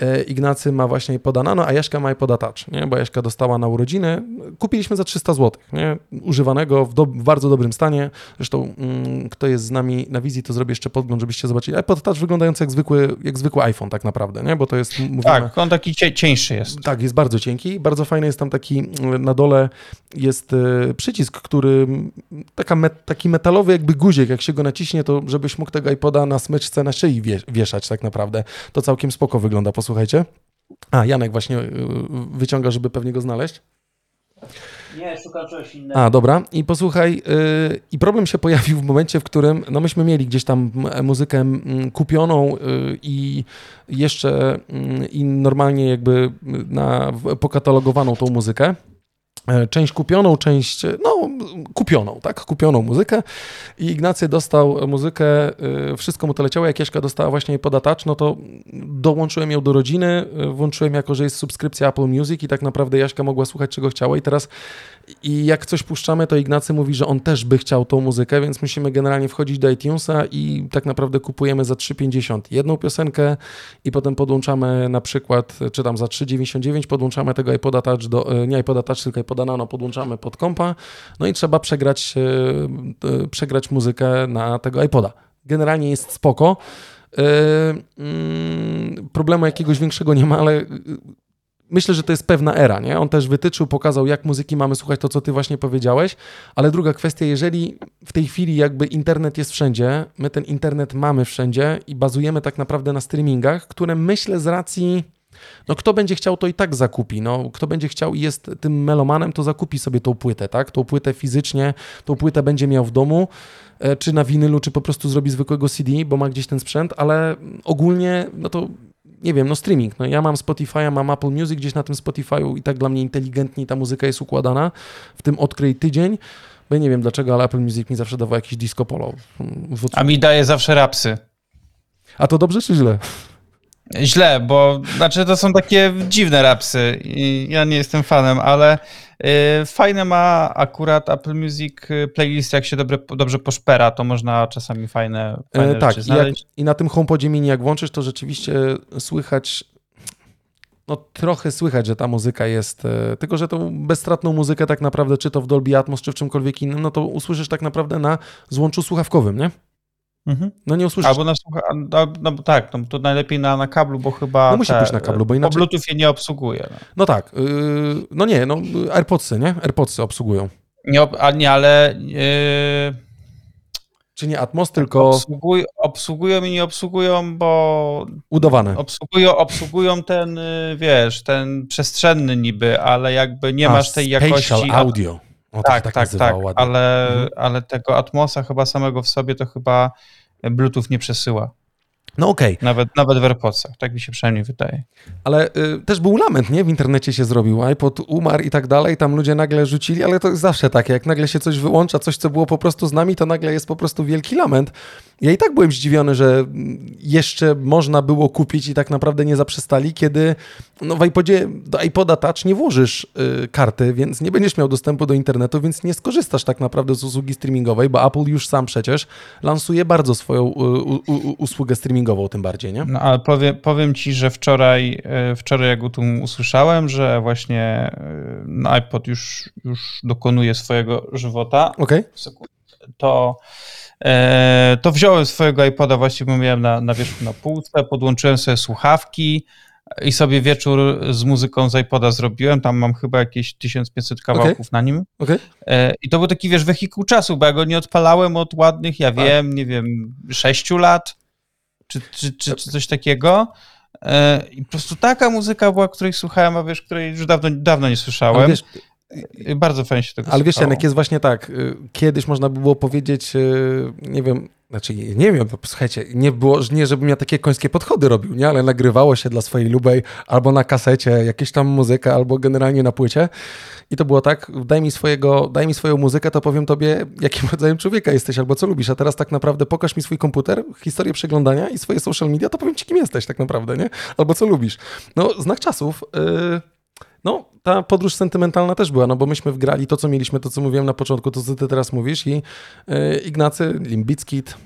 e, Ignacy ma właśnie podana, a Jaśka ma iPoda Touch, nie? bo Jaśka dostała na urodziny, kupiliśmy za 300 zł, nie? używanego w, do, w bardzo dobrym stanie, zresztą mm, kto jest z nami na wizji, to zrobię jeszcze podgląd, żebyście zobaczyli, iPod Touch wyglądający jak zwykły, jak zwykły iPhone tak naprawdę, nie? bo to jest... Mówimy, tak, on taki cieńszy jest. Tak, jest bardzo cienki, bardzo fajny jest tam taki, na dole jest e, przycisk, który taka met, taki metalowy jakby guzik, jak się go naciśnie, to żebyś mógł tego iPoda na smyczce na szyi wieszać tak naprawdę. To całkiem spoko wygląda, posłuchajcie. A, Janek właśnie y, wyciąga, żeby pewnie go znaleźć. Nie, szukam czegoś innego. A, dobra. I posłuchaj, yy, i problem się pojawił w momencie, w którym, no myśmy mieli gdzieś tam muzykę kupioną yy, i jeszcze yy, i normalnie jakby na, pokatalogowaną tą muzykę. E, część kupioną, część, no, kupioną, tak, kupioną muzykę. I Ignacy dostał muzykę, e, wszystko mu to leciało, jak Jaśka dostała właśnie jej podatacz, no to dołączyłem ją do rodziny, e, włączyłem jako, że jest subskrypcja Apple Music i tak naprawdę Jaśka mogła słuchać czego chciała. I teraz i jak coś puszczamy, to Ignacy mówi, że on też by chciał tą muzykę, więc musimy generalnie wchodzić do iTunesa i tak naprawdę kupujemy za 3,50 jedną piosenkę i potem podłączamy na przykład, czy tam za 3,99 podłączamy tego iPoda Touch, do, e, nie iPoda Touch, tylko iPoda Nano podłączamy pod kompa, no i trzeba przegrać, e, przegrać muzykę na tego iPoda. Generalnie jest spoko. E, mm, problemu jakiegoś większego nie ma, ale myślę, że to jest pewna era, nie? On też wytyczył, pokazał, jak muzyki mamy słuchać, to co ty właśnie powiedziałeś, ale druga kwestia, jeżeli w tej chwili jakby internet jest wszędzie, my ten internet mamy wszędzie i bazujemy tak naprawdę na streamingach, które myślę z racji no kto będzie chciał, to i tak zakupi. No, kto będzie chciał i jest tym melomanem, to zakupi sobie tą płytę, tak? Tą płytę fizycznie, tą płytę będzie miał w domu, e, czy na winylu, czy po prostu zrobi zwykłego CD, bo ma gdzieś ten sprzęt, ale ogólnie, no to nie wiem, no streaming. No ja mam Spotify, mam Apple Music gdzieś na tym Spotify'u i tak dla mnie inteligentnie ta muzyka jest układana, w tym odkryj tydzień, bo ja nie wiem dlaczego, ale Apple Music mi zawsze dawał jakiś disco polo. A mi daje zawsze rapsy. A to dobrze czy źle? Źle, bo znaczy to są takie dziwne rapsy i ja nie jestem fanem, ale y, fajne ma akurat Apple Music y, playlist, jak się dobre, dobrze poszpera, to można czasami fajne, fajne e, tak, znaleźć. Tak, i na tym HomePodzie mini jak włączysz, to rzeczywiście słychać no trochę słychać, że ta muzyka jest, e, tylko że tą bezstratną muzykę tak naprawdę, czy to w Dolby Atmos, czy w czymkolwiek innym, no to usłyszysz tak naprawdę na złączu słuchawkowym, nie? Mhm. No nie usłyszysz. Albo na słucha... no, no tak, no, to najlepiej na, na kablu, bo chyba. No musi te, być na kablu, bo inaczej. Po Bluetooth je nie obsługuje. No, no tak. Yy, no nie, no AirPodsy, nie? AirPodsy obsługują. Nie, a nie, ale. Yy... Czy nie Atmos, tylko. Obsługuj, obsługują i nie obsługują, bo. Udawane. Obsługują, obsługują ten, y, wiesz, ten przestrzenny niby, ale jakby nie a, masz tej jakości. audio. O, tak, tak, tak, tak ale, mhm. ale tego Atmosa chyba samego w sobie to chyba Bluetooth nie przesyła. No okej. Okay. Nawet, nawet w AirPodsach, tak mi się przynajmniej wydaje. Ale y, też był lament, nie? W internecie się zrobił, iPod umarł i tak dalej, tam ludzie nagle rzucili, ale to jest zawsze takie, jak nagle się coś wyłącza, coś, co było po prostu z nami, to nagle jest po prostu wielki lament. Ja i tak byłem zdziwiony, że jeszcze można było kupić i tak naprawdę nie zaprzestali, kiedy no w iPodzie, do iPoda Touch nie włożysz y, karty, więc nie będziesz miał dostępu do internetu, więc nie skorzystasz tak naprawdę z usługi streamingowej, bo Apple już sam przecież lansuje bardzo swoją y, usługę streamingową tym bardziej, nie? No ale powiem, powiem ci, że wczoraj, y, wczoraj jak o tym usłyszałem, że właśnie y, no, iPod już, już dokonuje swojego żywota, okay. to E, to wziąłem swojego iPoda, właściwie miałem na, na wierzchu na półce, podłączyłem sobie słuchawki i sobie wieczór z muzyką z iPoda zrobiłem. Tam mam chyba jakieś 1500 kawałków okay. na nim. Okay. I to był taki, wiesz, wehikuł czasu, bo ja go nie odpalałem od ładnych, ja tak. wiem, nie wiem, 6 lat, czy, czy, czy, czy coś takiego. E, I po prostu taka muzyka była, której słuchałem, a wiesz, której już dawno, dawno nie słyszałem. Wiesz, bardzo fajnie się tego Ale wiesz, Janek, jest właśnie tak, y, kiedyś można by było powiedzieć, y, nie wiem, znaczy nie wiem, słuchajcie, nie było, nie żebym ja takie końskie podchody robił, nie, ale nagrywało się dla swojej lubej albo na kasecie jakieś tam muzykę, albo generalnie na płycie i to było tak, daj mi, swojego, daj mi swoją muzykę, to powiem tobie, jakim (laughs) rodzajem człowieka jesteś albo co lubisz, a teraz tak naprawdę pokaż mi swój komputer, historię przeglądania i swoje social media, to powiem ci, kim jesteś tak naprawdę, nie? Albo co lubisz. No, znak czasów... Yy no, ta podróż sentymentalna też była, no bo myśmy wgrali to, co mieliśmy, to, co mówiłem na początku, to, co ty teraz mówisz i yy, Ignacy, Limbickit,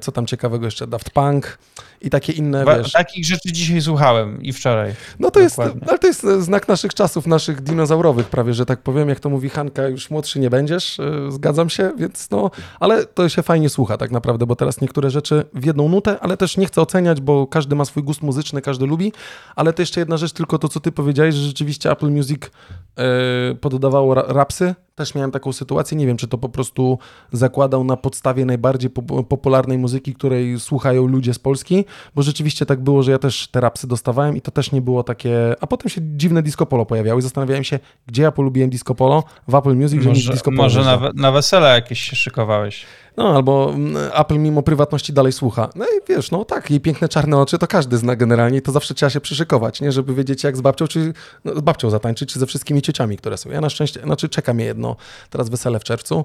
co tam ciekawego jeszcze? Daft Punk i takie inne, Ba, wiesz... Takich rzeczy dzisiaj słuchałem i wczoraj. No to jest, ale to jest znak naszych czasów, naszych dinozaurowych prawie, że tak powiem, jak to mówi Hanka, już młodszy nie będziesz, e, zgadzam się, więc no, ale to się fajnie słucha tak naprawdę, bo teraz niektóre rzeczy w jedną nutę, ale też nie chcę oceniać, bo każdy ma swój gust muzyczny, każdy lubi, ale to jeszcze jedna rzecz, tylko to, co ty powiedziałeś, że rzeczywiście Apple Music yy, poddawało rapsy, też miałem taką sytuację, nie wiem, czy to po prostu zakładał na podstawie najbardziej popularnej muzyki, której słuchają ludzie z Polski, bo rzeczywiście tak było, że ja też te rapsy dostawałem i to też nie było takie, a potem się dziwne disco polo pojawiały i zastanawiałem się, gdzie ja polubiłem disco polo, w Apple Music, może, że disco polo. Może na, na wesele jakieś się szykowałeś. No, albo mm, Apple mimo prywatności dalej słucha. No i wiesz, no tak, jej piękne czarne oczy to każdy zna generalnie i to zawsze trzeba się przyszykować, nie? Żeby wiedzieć jak z babcią, czy no, z babcią zatańczyć, czy ze wszystkimi ciociami, które są. Ja na szczęście, znaczy czeka mnie jedno teraz wesele w czerwcu,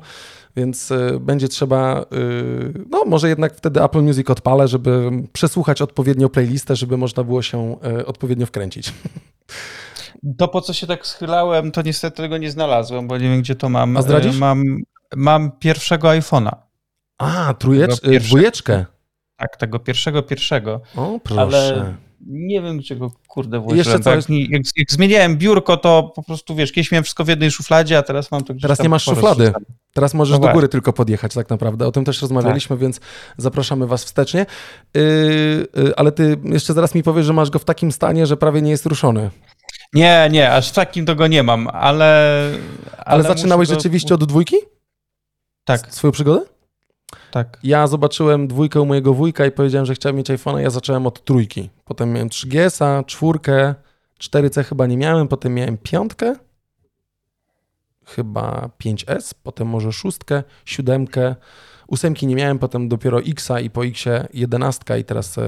więc y, będzie trzeba, y, no może jednak wtedy Apple Music odpalę, żeby przesłuchać odpowiednio playlistę, żeby można było się y, odpowiednio wkręcić. (laughs) To po co się tak schylałem, to niestety tego nie znalazłem, bo nie wiem gdzie to mam. A zdradzisz? Mam, mam pierwszego iPhone'a. A, trujecz, dwójeczkę. Tak, tego pierwszego, pierwszego. O, proszę. Ale nie wiem, czego kurde włożyłem. Jeszcze co? Jak, jak, jak, zmieniałem biurko, to po prostu, wiesz, kiedyś miałem wszystko w jednej szufladzie, a teraz mam to gdzieś Teraz nie masz szuflady. Teraz możesz no do góry tylko podjechać tak naprawdę. O tym też rozmawialiśmy, tak. więc zapraszamy was wstecznie. Yy, yy, ale ty jeszcze zaraz mi powiesz, że masz go w takim stanie, że prawie nie jest ruszony. Nie, nie, aż w takim to go nie mam, ale... Ale, ale zaczynałeś go... rzeczywiście od dwójki? Tak. Swoją przygodę? Tak. Ja zobaczyłem dwójkę u mojego wujka i powiedziałem, że chciałem mieć iPhone'a. Ja zacząłem od trójki. Potem miałem 3GS-a, czwórkę, 4C chyba nie miałem, potem miałem piątkę, chyba 5S, potem może szóstkę, siódemkę, ósemki nie miałem, potem dopiero Xa i po Xie 11 i teraz e,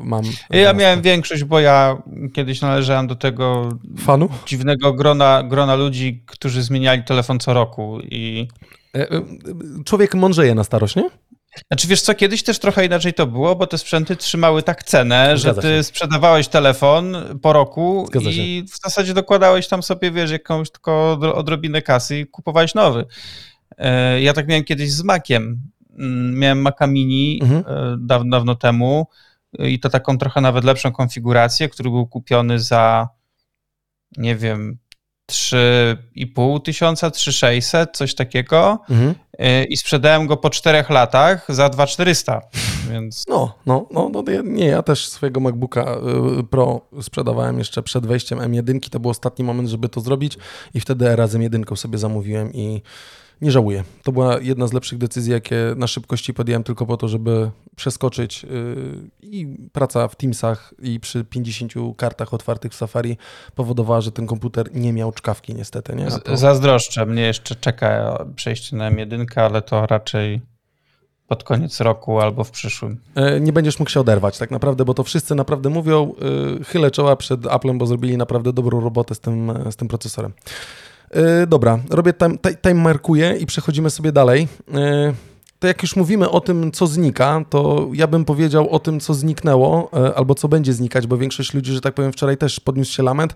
mam. 11. Ja miałem większość, bo ja kiedyś należałem do tego Fanu? dziwnego grona, grona ludzi, którzy zmieniali telefon co roku i. E, e, człowiek mądrzeje na starość, nie? Znaczy wiesz co, kiedyś też trochę inaczej to było, bo te sprzęty trzymały tak cenę, Zgadza że ty się. sprzedawałeś telefon po roku Zgadza i się. w zasadzie dokładałeś tam sobie, wiesz, jakąś tylko odrobinę kasy i kupowałeś nowy. E, ja tak miałem kiedyś z Maciem. Mm, miałem Maca Mini mhm. Dawno, dawno temu i to taką trochę nawet lepszą konfigurację, który był kupiony za nie wiem, 3,5 tysiąca, 3,600, coś takiego mhm. Y, i sprzedałem go po czterech latach za 2,400, więc... No, no, no, no, nie, ja też swojego MacBooka y, Pro sprzedawałem jeszcze przed wejściem M1, to był ostatni moment, żeby to zrobić i wtedy razem jedynką sobie zamówiłem i nie żałuję. To była jedna z lepszych decyzji, jakie na szybkości podjąłem tylko po to, żeby przeskoczyć yy, i praca w Teamsach i przy 50 kartach otwartych w Safari powodowała, że ten komputer nie miał czkawki niestety. Nie? To... Zazdroszczę, mnie jeszcze czeka przejście na M1, ale to raczej pod koniec roku albo w przyszłym. E, nie będziesz mógł się oderwać tak naprawdę, bo to wszyscy naprawdę mówią, yy, chylę czoła przed Applem, bo zrobili naprawdę dobrą robotę z tym, z tym procesorem. Yy, dobra, robię time, time markuję i przechodzimy sobie dalej. Yy, to jak już mówimy o tym, co znika, to ja bym powiedział o tym, co zniknęło, yy, albo co będzie znikać, bo większość ludzi, że tak powiem, wczoraj też podniósł się lament.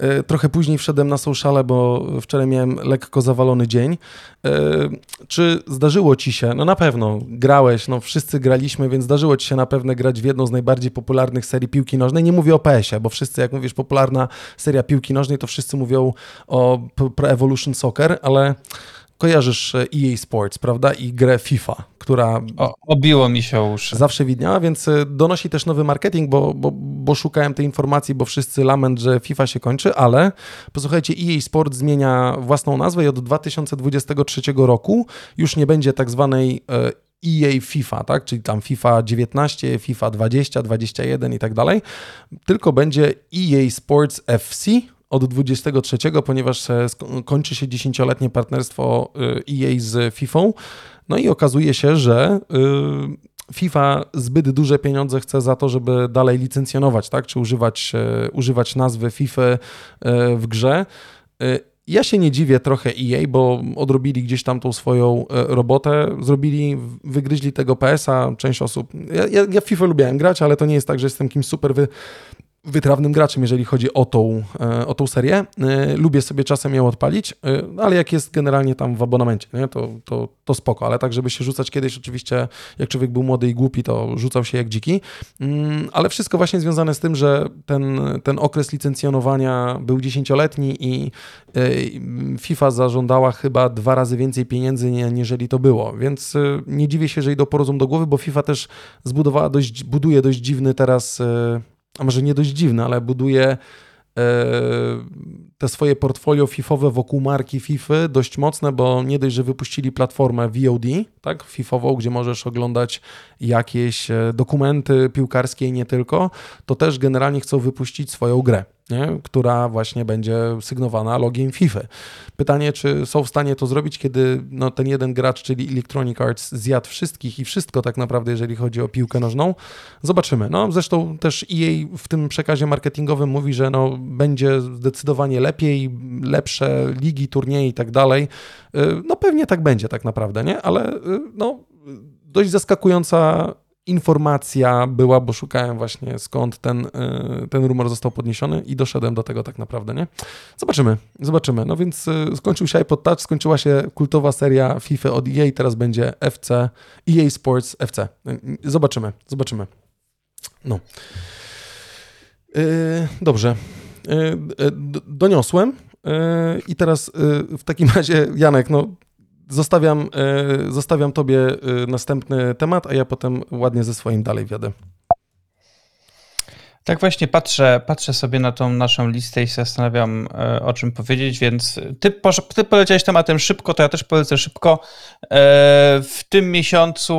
E, trochę później wszedłem na sociale, bo wczoraj miałem lekko zawalony dzień. E, czy zdarzyło ci się, no na pewno grałeś, no wszyscy graliśmy, więc zdarzyło ci się na pewno grać w jedną z najbardziej popularnych serii piłki nożnej. Nie mówię o PS-ie, bo wszyscy, jak mówisz popularna seria piłki nożnej, to wszyscy mówią o Pro Evolution Soccer, ale kojarzysz EA Sports, prawda? I grę FIFA, która. O, obiło mi się uszy. Zawsze widniała, więc e, donosi też nowy marketing, bo, bo, bo szukałem tej informacji, bo wszyscy lament, że FIFA się kończy, ale posłuchajcie, EA Sports zmienia własną nazwę i od 2023 roku już nie będzie tak zwanej EA e FIFA, tak? czyli tam FIFA 19, FIFA 20, 21 i tak dalej, tylko będzie EA Sports FC od 23, ponieważ kończy się dziesięcioletnie partnerstwo EA e z FIFA. No i okazuje się, że e, FIFA zbyt duże pieniądze chce za to, żeby dalej licencjonować, tak? czy używać, używać nazwy FIFA w grze. Ja się nie dziwię trochę EA, bo odrobili gdzieś tam tą swoją robotę, zrobili, wygryźli tego PS-a, część osób. Ja, ja, ja FIFA lubiłem grać, ale to nie jest tak, że jestem kimś super wy, wytrawnym graczem, jeżeli chodzi o tą, e, o tą serię. E, lubię sobie czasem ją odpalić, e, ale jak jest generalnie tam w abonamencie, nie, to, to, to spoko, ale tak, żeby się rzucać kiedyś oczywiście, jak człowiek był młody i głupi, to rzucał się jak dziki, mm, ale wszystko właśnie związane z tym, że ten, ten okres licencjonowania był dziesięcioletni i FIFA zażądała chyba dwa razy więcej pieniędzy, niżeli to było, więc nie dziwię się, że idą porozum do głowy, bo FIFA też zbudowała dość, buduje dość dziwny teraz a może nie dość dziwne, ale buduje e, te swoje portfolio FIFowe wokół marki FIFA dość mocne, bo nie dość, że wypuścili platformę VOD, tak, FIFową, gdzie możesz oglądać jakieś e, dokumenty piłkarskie i nie tylko, to też generalnie chcą wypuścić swoją grę nie? która właśnie będzie sygnowana logiem FIFA. Pytanie, czy są w stanie to zrobić, kiedy no, ten jeden gracz, czyli Electronic Arts, zjadł wszystkich i wszystko tak naprawdę, jeżeli chodzi o piłkę nożną. Zobaczymy. No, zresztą też EA w tym przekazie marketingowym mówi, że no, będzie zdecydowanie lepiej, lepsze ligi, turnieje i tak dalej. Y, no pewnie tak będzie tak naprawdę, nie? Ale y, no, dość zaskakująca informacja była, bo szukałem właśnie skąd ten, e, ten rumor został podniesiony i doszedłem do tego tak naprawdę, nie? Zobaczymy, zobaczymy. No więc skończył się iPod Touch, skończyła się kultowa seria FIFA od EA, teraz będzie FC, EA Sports FC. Zobaczymy, zobaczymy. No. Yy, dobrze. Yy, doniosłem. I teraz w takim (laughs) razie, Janek, no Zostawiam, e, zostawiam tobie e, następny temat, a ja potem ładnie ze swoim dalej wiadę. Tak właśnie patrzę, patrzę sobie na tą naszą listę i się zastanawiam, e, o czym powiedzieć, więc ty, ty poleciałeś tematem szybko, to ja też polecę szybko. E, w tym miesiącu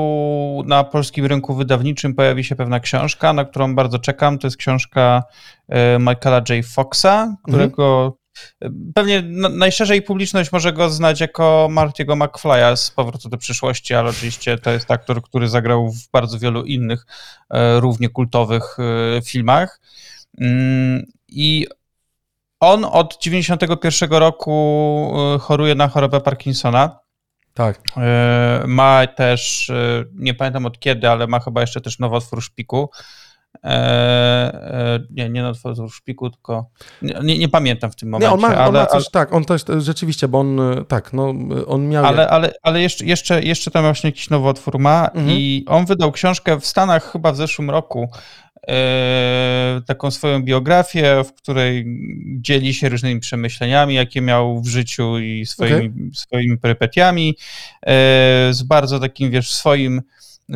na polskim rynku wydawniczym pojawi się pewna książka, na którą bardzo czekam. To jest książka e, Michaela J. Foxa, którego mhm. Pewnie najszerzej publiczność może go znać jako Martiego McFly'a z Powrotu do przyszłości, ale oczywiście to jest aktor, który zagrał w bardzo wielu innych e, równie kultowych e, filmach. Mm, I on od 91 roku e, choruje na chorobę Parkinsona. Tak. Ma też, nie pamiętam od kiedy, ale ma chyba jeszcze też nowotwór szpiku. E, e, nie, nie na w szpiku, tylko nie, nie, pamiętam w tym momencie. Nie, on ma, ale, on ma coś, ale, tak, on też rzeczywiście, bo on tak, no on miał... Ale, ale, ale jeszcze, jeszcze, jeszcze tam właśnie jakiś nowotwór ma mhm. i on wydał książkę w Stanach chyba w zeszłym roku, e, taką swoją biografię, w której dzieli się różnymi przemyśleniami, jakie miał w życiu i swoimi, okay. swoimi perypetiami, e, z bardzo takim, wiesz, swoim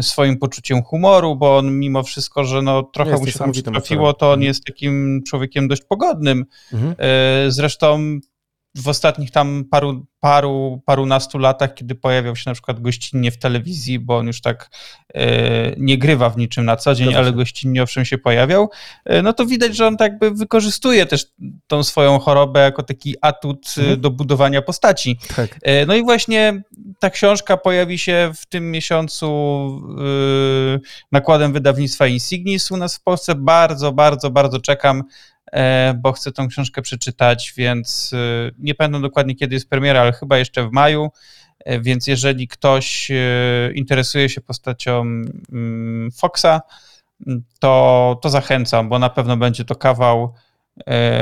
swoim poczuciem humoru, bo on mimo wszystko, że no, trochę mu się tam trafiło, to on jest takim człowiekiem dość pogodnym. Mhm. E, zresztą w ostatnich tam paru, paru, parunastu latach, kiedy pojawiał się na przykład gościnnie w telewizji, bo on już tak e, nie grywa w niczym na co dzień, ale gościnnie owszem się pojawiał, e, no to widać, że on tak by wykorzystuje też tą swoją chorobę jako taki atut e, mhm. do budowania postaci. Tak. E, no i właśnie ta książka pojawi się w tym miesiącu e, nakładem wydawnictwa Insignis u nas w Polsce. Bardzo, bardzo, bardzo czekam bo chcę tą książkę przeczytać, więc e, nie pamiętam dokładnie kiedy jest premiera, ale chyba jeszcze w maju. E, więc jeżeli ktoś interesuje się postacią mm, Foxa, to, to zachęcam, bo na pewno będzie to kawał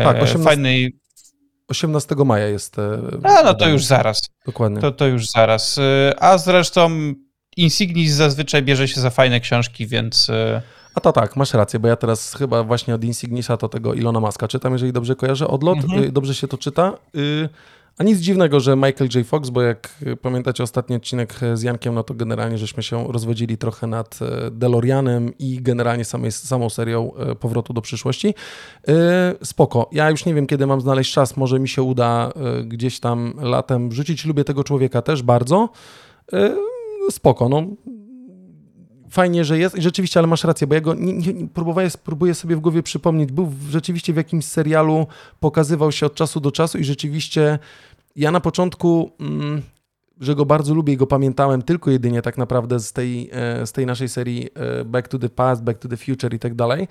tak, 18, fajnej. 18 maja jest. A, no to już zaraz. Dokładnie. To, to już zaraz. A zresztą Insignis zazwyczaj bierze się za fajne książki, więc. A to tak, masz rację, bo ja teraz chyba właśnie od Insignisa to tego Ilona Maska czytam, jeżeli dobrze kojarzę. Odlot, mhm. Y, dobrze się to czyta. Y, a nic dziwnego, że Michael J. Fox, bo jak pamiętacie ostatni odcinek z Jankiem, no to generalnie żeśmy się rozwodzili trochę nad DeLoreanem i generalnie samej, samą serią Powrotu do przyszłości. Spoko. Ja już nie wiem, kiedy mam znaleźć czas. Może mi się uda gdzieś tam latem wrzucić. Lubię tego człowieka też bardzo. Spoko, no fajnie, że jest. I rzeczywiście, ale masz rację, bo ja go nie, nie, próbuję, próbuję sobie w głowie przypomnieć. Był w, rzeczywiście w jakimś serialu, pokazywał się od czasu do czasu i rzeczywiście ja na początku, mm, że go bardzo lubię i go pamiętałem tylko jedynie tak naprawdę z tej, e, z tej naszej serii e, Back to the Past, Back to the Future i tak dalej,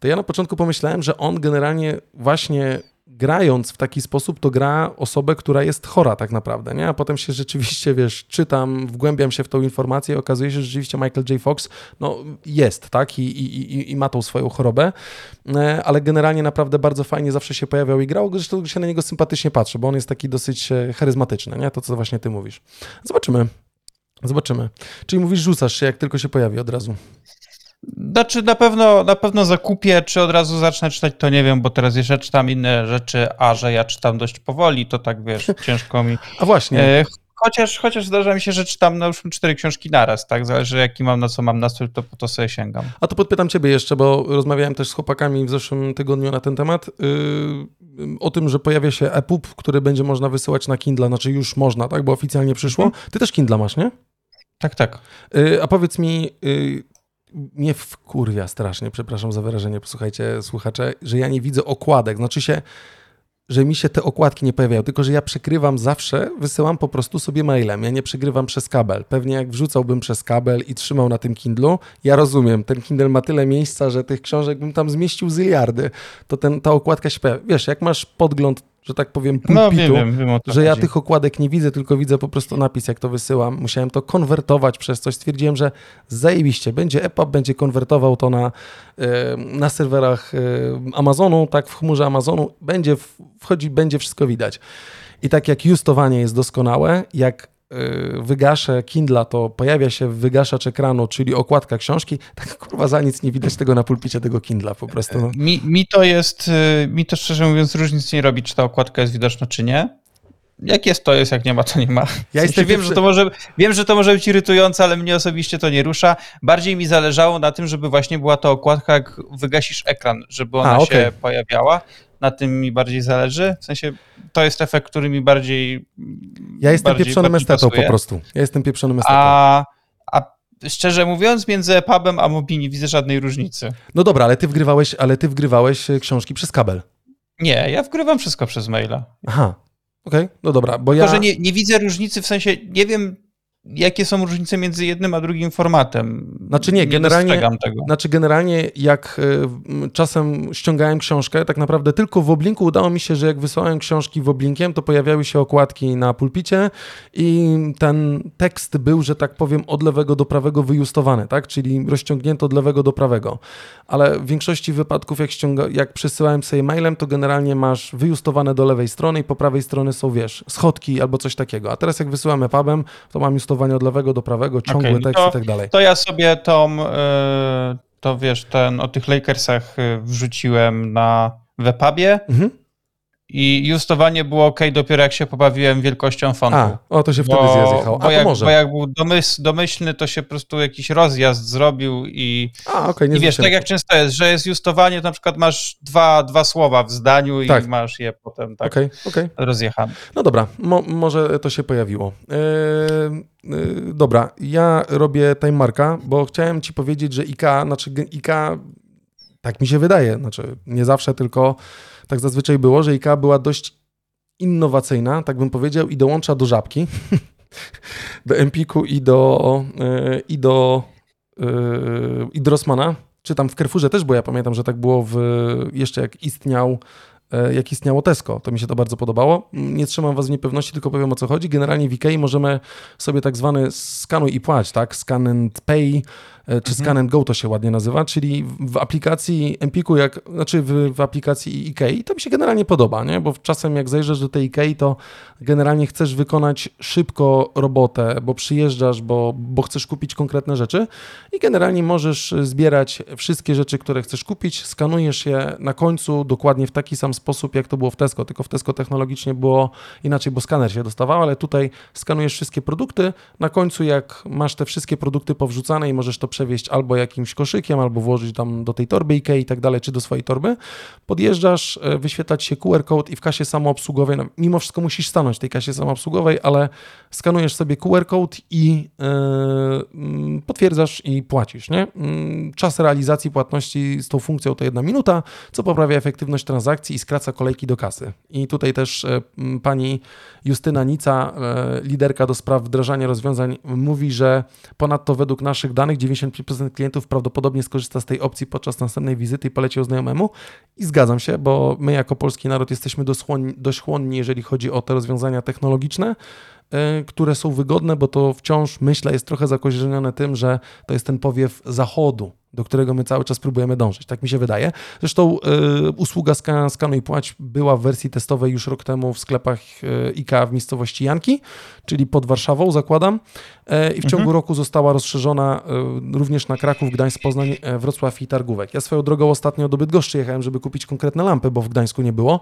to ja na początku pomyślałem, że on generalnie właśnie grając w taki sposób, to gra osobę, która jest chora tak naprawdę, nie? A potem się rzeczywiście, wiesz, czytam, wgłębiam się w tą informację i okazuje się, że rzeczywiście Michael J. Fox, no, jest, tak? I, i, i, i ma tą swoją chorobę, e, ale generalnie naprawdę bardzo fajnie zawsze się pojawiał i grał, zresztą się na niego sympatycznie patrzy, bo on jest taki dosyć e, charyzmatyczny, nie? To, co właśnie ty mówisz. Zobaczymy. Zobaczymy. Czyli mówisz, rzucasz się, jak tylko się pojawi od razu. Znaczy na pewno, na pewno zakupię, czy od razu zacznę czytać, to nie wiem, bo teraz jeszcze czytam inne rzeczy, a że ja czytam dość powoli, to tak wiesz, (laughs) ciężko mi. A właśnie. E, chociaż, chociaż zdarza mi się, że czytam na już cztery książki naraz, tak? Zależy jaki mam, na co mam nastrój, to po to sobie sięgam. A to podpytam ciebie jeszcze, bo rozmawiałem też z chłopakami w zeszłym tygodniu na ten temat, yy, o tym, że pojawia się EPUB, który będzie można wysyłać na Kindle, znaczy już można, tak? Bo oficjalnie przyszło. Mhm. Ty też Kindle masz, nie? Tak, tak. Yy, a powiedz mi, yy, mnie wkurwia strasznie, przepraszam za wyrażenie, posłuchajcie słuchacze, że ja nie widzę okładek. Znaczy się, że mi się te okładki nie pojawiają, tylko że ja przekrywam zawsze, wysyłam po prostu sobie mailem. Ja nie przegrywam przez kabel. Pewnie jak wrzucałbym przez kabel i trzymał na tym Kindlu, ja rozumiem, ten Kindle ma tyle miejsca, że tych książek bym tam zmieścił zyliardy, to ten, ta okładka się pojawia. Wiesz, jak masz podgląd że tak powiem, pulpitu, no, wiem, wiem, wiem że ja tych okładek nie widzę, tylko widzę po prostu napis, jak to wysyłam. Musiałem to konwertować przez coś. Stwierdziłem, że zajebiście, będzie EPUB, będzie konwertował to na, na serwerach Amazonu, tak, w chmurze Amazonu, będzie wchodzi, będzie wszystko widać. I tak jak justowanie jest doskonałe, jak wygaszę Kindla, to pojawia się wygaszacz ekranu, czyli okładka książki, tak kurwa za nic nie widać tego na pulpicie tego Kindla po prostu. No. Mi, mi to jest, y, mi to szczerze mówiąc różnic nie robi, czy ta okładka jest widoczna, czy nie. jak jest, to jest, jak nie ma, to nie ma. Ja sensie wiem, że to może, wiem, że to może być irytujące, ale mnie osobiście to nie rusza. Bardziej mi zależało na tym, żeby właśnie była to okładka, jak wygasisz ekran, żeby ona A, okay. się pojawiała. Na tym mi bardziej zależy. W sensie to jest efekt, który mi bardziej. Ja jestem bardziej pieprzonym estetą po prostu. Ja jestem pieprzonym estetą. A, a szczerze mówiąc, między pubem a Mobi nie widzę żadnej różnicy. No dobra, ale ty wgrywałeś, ale ty wgrywałeś książki przez kabel. Nie, ja wgrywam wszystko przez maila. Aha, okej, okay, no dobra, bo ja... że nie, nie widzę różnicy, w sensie nie wiem, jakie są różnice między jednym a drugim formatem. Znaczy nie, generalnie, nie tego. Znaczy generalnie jak y, czasem ściągałem książkę, tak naprawdę tylko w Oblinku udało mi się, że jak wysłałem książki w Oblinkiem, to pojawiały się okładki na pulpicie i ten tekst był, że tak powiem, od lewego do prawego wyjustowany, tak? Czyli rozciągnięto od lewego do prawego. Ale w większości wypadków, jak, ściąga, jak przesyłałem sobie mailem, to generalnie masz wyjustowane do lewej strony i po prawej stronie są, wiesz, schodki albo coś takiego. A teraz jak wysyłamy pubem, to mam już od lewego do prawego, ciągły okay, tekst to, i tak dalej. To ja sobie tą, e, to wiesz, ten o tych Lakersach e, wrzuciłem na webpubie. Mhm. I justowanie było ok dopiero jak się pobawiłem wielkością fontu. A, o to się wtedy bo, zjechał. A, bo, jak, może. bo jak był domysł, domyślny, to się po prostu jakiś rozjazd zrobił i, A, okay, nie i wiesz, tak jak często jest, że jest justowanie, to na przykład masz dwa, dwa słowa w zdaniu tak. i masz je potem tak okay, okay. rozjechane. No dobra, mo, może to się pojawiło. Yy, dobra, ja robię time marka, bo chciałem ci powiedzieć, że IK, znaczy IK, tak mi się wydaje, znaczy nie zawsze, tylko tak zazwyczaj było, że IKEA była dość innowacyjna, tak bym powiedział, i dołącza do żabki, (laughs) do Empiku i do, yy, i do, yy, i do czy tam w Carrefourze też, bo ja pamiętam, że tak było w, jeszcze jak istniał E, jak istniało Tesco. To mi się to bardzo podobało. Nie trzymam was w niepewności, tylko powiem o co chodzi. Generalnie w IKEA możemy sobie tak zwany skanuj i płać, tak? Scan and pay, e, czy mhm. scan and go to się ładnie nazywa, czyli w aplikacji Empiku, jak, znaczy w, w aplikacji IKEA, to mi się generalnie podoba, nie? Bo czasem jak zajrzysz do tej IKEA, to generalnie chcesz wykonać szybko robotę, bo przyjeżdżasz, bo, bo chcesz kupić konkretne rzeczy i generalnie możesz zbierać wszystkie rzeczy, które chcesz kupić, skanujesz je na końcu dokładnie w taki sam sposób, jak to było w Tesco, tylko w Tesco technologicznie było inaczej, bo skaner się dostawał, ale tutaj skanujesz wszystkie produkty, na końcu jak masz te wszystkie produkty powrzucane i możesz to przewieźć albo jakimś koszykiem, albo włożyć tam do tej torby IKEA i tak dalej, czy do swojej torby, podjeżdżasz, e, wyświetlać się QR code i w kasie samoobsługowej, no, mimo wszystko musisz stanąć w tej kasie samoobsługowej, ale skanujesz sobie QR code i yy, potwierdzasz i płacisz, nie? Yy, czas realizacji płatności z tą funkcją to jedna minuta, co poprawia efektywność transakcji i skraca kolejki do kasy. I tutaj też e, pani Justyna Nica, e, liderka do spraw wdrażania rozwiązań, mówi, że ponadto według naszych danych 95% klientów prawdopodobnie skorzysta z tej opcji podczas następnej wizyty i poleci o znajomemu. I zgadzam się, bo my jako polski naród jesteśmy dość chłonni, jeżeli chodzi o te rozwiązania technologiczne. Y, które są wygodne, bo to wciąż, myślę, jest trochę zakorzenione tym, że to jest ten powiew zachodu, do którego my cały czas próbujemy dążyć. Tak mi się wydaje. Zresztą y, usługa skan, Skanuj Płać była w wersji testowej już rok temu w sklepach y, IKEA w miejscowości Janki, czyli pod Warszawą, zakładam. Y, I w ciągu mhm. roku została rozszerzona y, również na Kraków, Gdańsk, Poznań, e, Wrocław i Targówek. Ja swoją drogą ostatnio do Bydgoszczy jechałem, żeby kupić konkretne lampy, bo w Gdańsku nie było.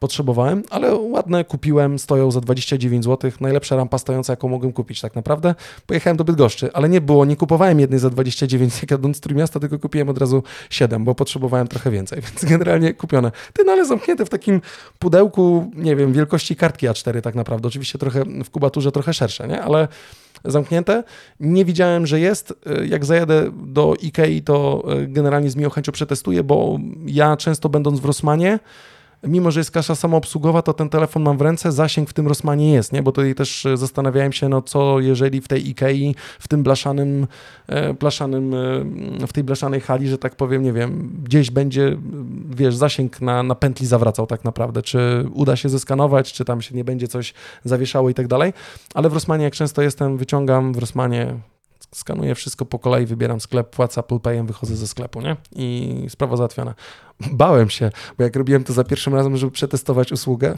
Potrzebowałem, ale ładne kupiłem, stoją za 29 zł. Najlepsza rampa stojąca, jaką mogłem kupić tak naprawdę. Pojechałem do Bydgoszczy, ale nie było, nie kupowałem jednej za 29, jak jadąc miasta, tylko kupiłem od razu 7, bo potrzebowałem trochę więcej, (laughs) więc generalnie kupione. Ty, no ale zamknięte w takim pudełku, nie wiem, wielkości kartki A4 tak naprawdę. Oczywiście trochę w kubaturze trochę szersze, nie? Ale zamknięte. Nie widziałem, że jest. Jak zajadę do Ikei, to e, generalnie z miłą chęcią przetestuję, bo ja często będąc w Rosmanie, mimo że jest kasza samoobsługowa, to ten telefon mam w ręce, zasięg w tym Rosmanie jest, nie? Bo tutaj też e, zastanawiałem się, no co jeżeli w tej Ikei, w tym blaszanym, e, blaszanym e, w tej blaszanej hali, że tak powiem, nie wiem, gdzieś będzie, wiesz, zasięg na, na pętli zawracał tak naprawdę, czy uda się zeskanować, czy tam się nie będzie coś zawieszało i tak dalej, ale w Rosmanie jak często jestem, wyciągam w Rosmanie skanuję wszystko po kolei, wybieram sklep, płacę Apple Payem, wychodzę ze sklepu, nie? I sprawa załatwiona. Bałem się, bo jak robiłem to za pierwszym razem, żeby przetestować usługę,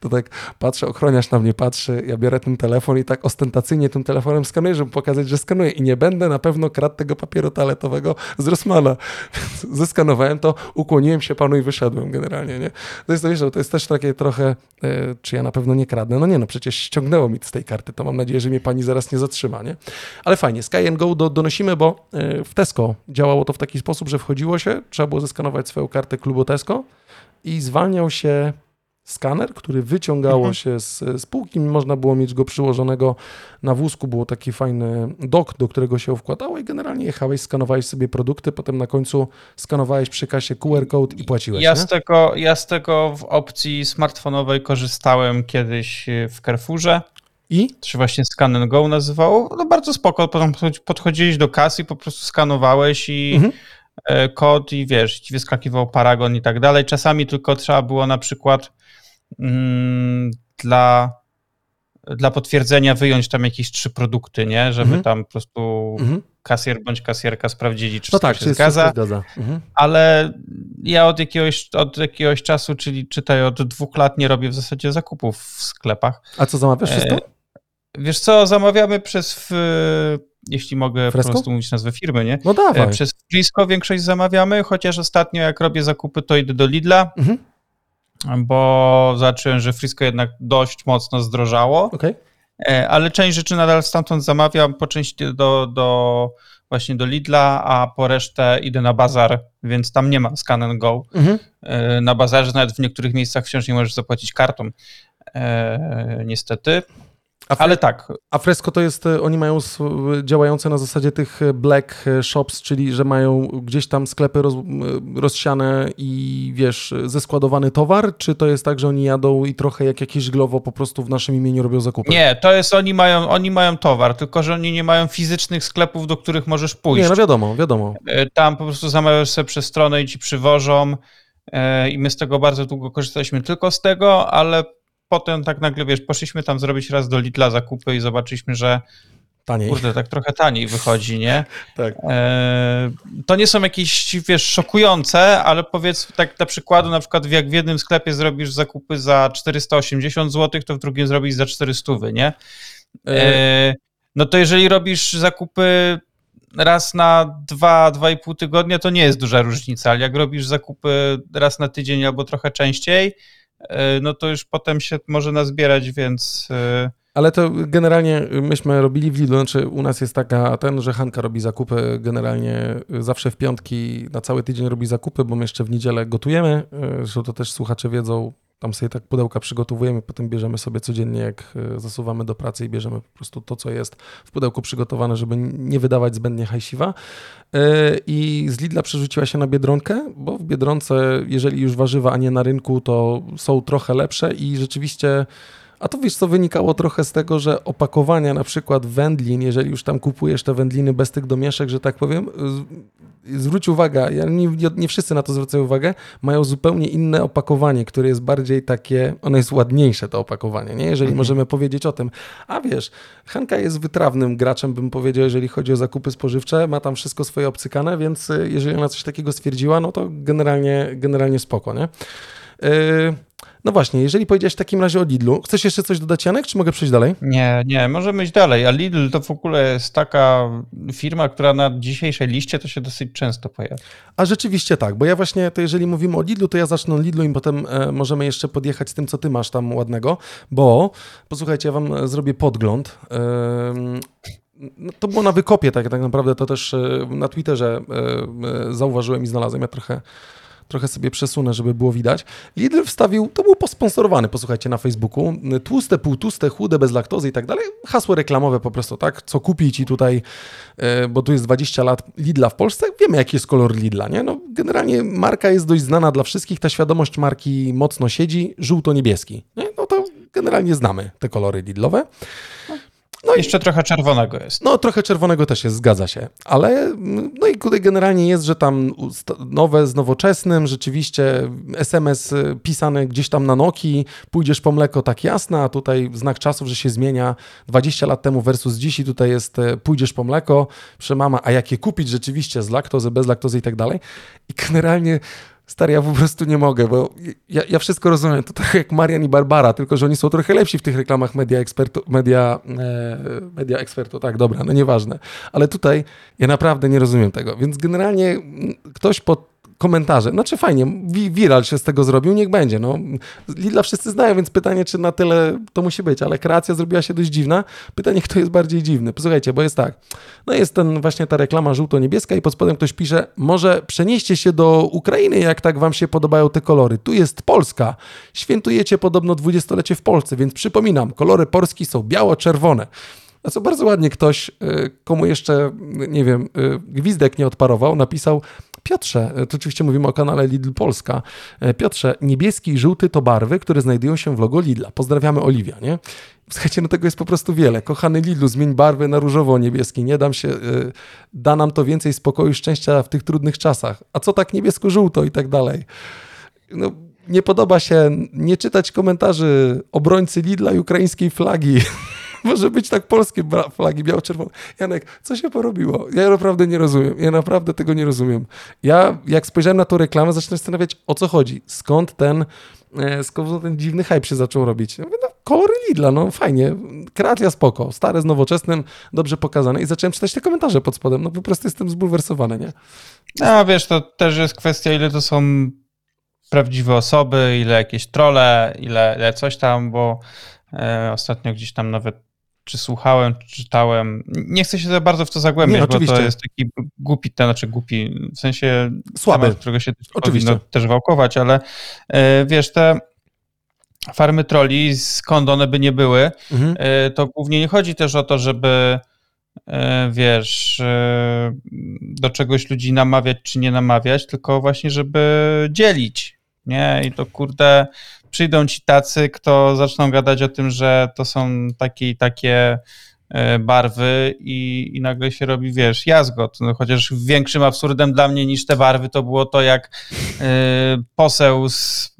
to tak patrzę, ochroniarz na mnie patrzy, ja biorę ten telefon i tak ostentacyjnie tym telefonem skanuję, żeby pokazać, że skanuję i nie będę na pewno kradł tego papieru toaletowego z Rossmana. (laughs) Zeskanowałem to, ukłoniłem się panu i wyszedłem generalnie, nie? To jest, to jest też takie trochę, e, czy ja na pewno nie kradnę? No nie, no przecież ściągnęło mi z tej karty, to mam nadzieję, że mnie pani zaraz nie zatrzyma, nie? Ale fajnie, Sky Go do, donosimy, bo e, w Tesco działało to w taki sposób, że wchodziło się, trzeba było zeskanować swoją kartę klubu Tesco i zwalniał się skaner, który wyciągało mhm. się z, z półki, można było mieć go przyłożonego na wózku, było taki fajny dok, do którego się wkładało i generalnie jechałeś, skanowałeś sobie produkty, potem na końcu skanowałeś przy kasie QR code i płaciłeś. Ja, z tego, ja z tego w opcji smartfonowej korzystałem kiedyś w Carrefourze. I? Się właśnie Scan and Go nazywało. No bardzo spoko, potem podchodziłeś do kasy i po prostu skanowałeś i mhm. E, kod i wiesz, ci wyskakiwał paragon i tak dalej. Czasami tylko trzeba było na przykład dla, dla potwierdzenia wyjąć tam jakieś trzy produkty, nie? Żeby mhm. tam po prostu mhm. kasjer bądź kasjerka sprawdzili, czy no tak, się czy zgadza. Zgadza. Mhm. Ale ja od jakiegoś, od jakiegoś czasu, czyli czytaj od dwóch lat nie robię w zasadzie zakupów w sklepach. A co zamawiasz wszystko? E, wiesz co, zamawiamy przez w, jeśli mogę Fresco? po prostu mówić nazwę firmy, nie? No dawaj. E, przez Frisco większość zamawiamy, chociaż ostatnio jak robię zakupy, to idę do Lidla, mhm. Bo zobaczyłem, że Frisco jednak dość mocno zdrożało. Okay. E, ale część rzeczy nadal stamtąd zamawiam, po części do, do właśnie do Lidla, a po resztę idę na bazar, więc tam nie ma scan and go. Mhm. E, na bazarze nawet w niektórych miejscach wciąż nie możesz zapłacić kartą. E, niestety. Ale tak. A Fresco to jest, e, oni mają działające na zasadzie tych e, black e, shops, czyli że mają gdzieś tam sklepy roz, rozsiane i wiesz, zeskładowany towar, czy to jest tak, że oni jadą i trochę jak jakieś glowo po prostu w naszym imieniu robią zakupy? Nie, to jest, oni mają, oni mają towar, tylko że oni nie mają fizycznych sklepów, do których możesz pójść. Nie, no wiadomo, wiadomo. Tam po prostu zamawiasz sobie przez stronę i ci przywożą i my z tego bardzo długo korzystaliśmy tylko z tego, ale potem tak nagle, wiesz, poszliśmy tam zrobić raz do Lidla zakupy i zobaczyliśmy, że Taniej. Kurde, tak trochę taniej wychodzi, nie? (laughs) tak. E, to nie są jakieś, wiesz, szokujące, ale powiedz tak dla przykładu, na przykład jak w jednym sklepie zrobisz zakupy za 480 zł, to w drugim zrobisz za 400, nie? E, no to jeżeli robisz zakupy raz na dwa, dwa i pół tygodnia, to nie jest duża różnica, ale jak robisz zakupy raz na tydzień albo trochę częściej, E, no to już potem się może nazbierać, więc... E, Ale to generalnie myśmy robili w Lidlu, znaczy u nas jest taka ten, że Hanka robi zakupy generalnie zawsze w piątki na cały tydzień robi zakupy, bo my jeszcze w niedzielę gotujemy, e, zresztą to też słuchacze wiedzą, tam sobie tak pudełka przygotowujemy, potem bierzemy sobie codziennie, jak zasuwamy do pracy i bierzemy po prostu to, co jest w pudełku przygotowane, żeby nie wydawać zbędnie hajsiwa. E, i z Lidla przerzuciła się na Biedronkę, bo w Biedronce, jeżeli już warzywa, a nie na rynku, to są trochę lepsze i rzeczywiście a to wiesz, co wynikało trochę z tego, że opakowania na przykład wędlin, jeżeli już tam kupujesz te wędliny bez tych domieszek, że tak powiem, zwróć uwagę, ja nie, nie, wszyscy na to zwracają uwagę, mają zupełnie inne opakowanie, które jest bardziej takie, ono jest ładniejsze to opakowanie, nie? Jeżeli mhm. możemy powiedzieć o tym. A wiesz, Hanka jest wytrawnym graczem, bym powiedział, jeżeli chodzi o zakupy spożywcze, ma tam wszystko swoje obcykane, więc y, jeżeli ona coś takiego stwierdziła, no to generalnie, generalnie spoko, nie? Yy, no właśnie, jeżeli powiedziałeś w takim razie o Lidlu, chcesz jeszcze coś dodać, Janek, czy mogę przejść dalej? Nie, nie, możemy iść dalej. A Lidl to w ogóle jest taka firma, która na dzisiejszej liście to się dosyć często pojawia. A rzeczywiście tak, bo ja właśnie, to jeżeli mówimy o Lidlu, to ja zacznę od Lidlu i potem e, możemy jeszcze podjechać z tym, co ty masz tam ładnego, bo posłuchajcie, ja wam zrobię podgląd. no to było na wykopie, tak, tak naprawdę to też e, na Twitterze zauważyłem i znalazłem. Ja trochę trochę sobie przesunę, żeby było widać. Lidl wstawił, to był posponsorowany, posłuchajcie, na Facebooku, tłuste, półtłuste, chude, bez laktozy i tak dalej. Hasło reklamowe po prostu, tak? Co kupić i tutaj, e, bo tu jest 20 lat Lidla w Polsce, wiemy jaki jest kolor Lidla, nie? No, generalnie marka jest dość znana dla wszystkich, ta świadomość marki mocno siedzi, żółto-niebieski, nie? No to generalnie znamy te kolory Lidlowe. No Jeszcze i, trochę czerwonego jest. No, trochę czerwonego też jest, zgadza się. Ale no i tutaj generalnie jest, że tam nowe z nowoczesnym, rzeczywiście SMS y, pisany gdzieś tam na Nokii, pójdziesz po mleko, tak jasne, a tutaj znak czasów, że się zmienia 20 lat temu versus dziś i tutaj jest y, pójdziesz po mleko, przemama, a jakie kupić rzeczywiście z laktozy, bez laktozy i tak dalej. I generalnie Stary, ja po prostu nie mogę, bo ja, ja wszystko rozumiem. To tak jak Marian i Barbara, tylko że oni są trochę lepsi w tych reklamach media ekspertu, media, e, media ekspertu. Tak, dobra, no nieważne. Ale tutaj ja naprawdę nie rozumiem tego. Więc generalnie ktoś pod komentarze. Znaczy fajnie, viral się z tego zrobił, niech będzie. No. Lidla wszyscy znają, więc pytanie, czy na tyle to musi być, ale kreacja zrobiła się dość dziwna. Pytanie, kto jest bardziej dziwny. Posłuchajcie, bo jest tak, no jest ten właśnie ta reklama żółto-niebieska i pod spodem ktoś pisze, może przenieście się do Ukrainy, jak tak wam się podobają te kolory. Tu jest Polska. Świętujecie podobno dwudziestolecie w Polsce, więc przypominam, kolory Polski są biało-czerwone. A co bardzo ładnie ktoś, y, komu jeszcze, nie wiem, y, gwizdek nie odparował, napisał Piotrze, to oczywiście mówimy o kanale Lidl Polska. E, Piotrze, niebieski i żółty to barwy, które znajdują się w logo Lidla. Pozdrawiamy Oliwia, nie? Słuchajcie, no tego jest po prostu wiele. Kochany Lidlu, zmień barwy na różowo-niebieski. Nie dam się, e, da nam to więcej spokoju i szczęścia w tych trudnych czasach. A co tak niebiesko-żółto i tak dalej? No, nie podoba się nie czytać komentarzy obrońcy Lidla i ukraińskiej flagi. (laughs) (laughs) Może być tak polskie flagi biało-czerwone. Janek, co się porobiło? Ja naprawdę nie rozumiem. Ja naprawdę tego nie rozumiem. Ja, jak spojrzałem na tą reklamę, zacząłem zastanawiać, o co chodzi. Skąd ten, e, skąd ten dziwny hype się zaczął robić? Ja mówię, no, kolory Lidla, no fajnie. Kreacja spoko. Stare z nowoczesnym, dobrze pokazane. I zacząłem czytać te komentarze pod spodem. No po prostu jestem zbulwersowany, nie? No wiesz, to też jest kwestia, ile to są prawdziwe osoby, ile jakieś trole, ile, ile coś tam, bo e, ostatnio gdzieś tam nawet czy słuchałem, czy czytałem. Nie chcę się za bardzo w to zagłębiać, nie, bo to jest taki głupi, ten, znaczy głupi, w sensie słaby, temat, którego się oczywiście. powinno też wałkować, ale e, wiesz, te farmy troli, skąd one by nie były, mhm. E, to głównie nie chodzi też o to, żeby e, wiesz, do czegoś ludzi namawiać czy nie namawiać, tylko właśnie, żeby dzielić, nie? I to kurde, przyjdą ci tacy, kto zaczną gadać o tym, że to są takie i takie e, barwy i, i nagle się robi, wiesz, jazgot. No, chociaż większym absurdem dla mnie niż te barwy to było to, jak y, poseł z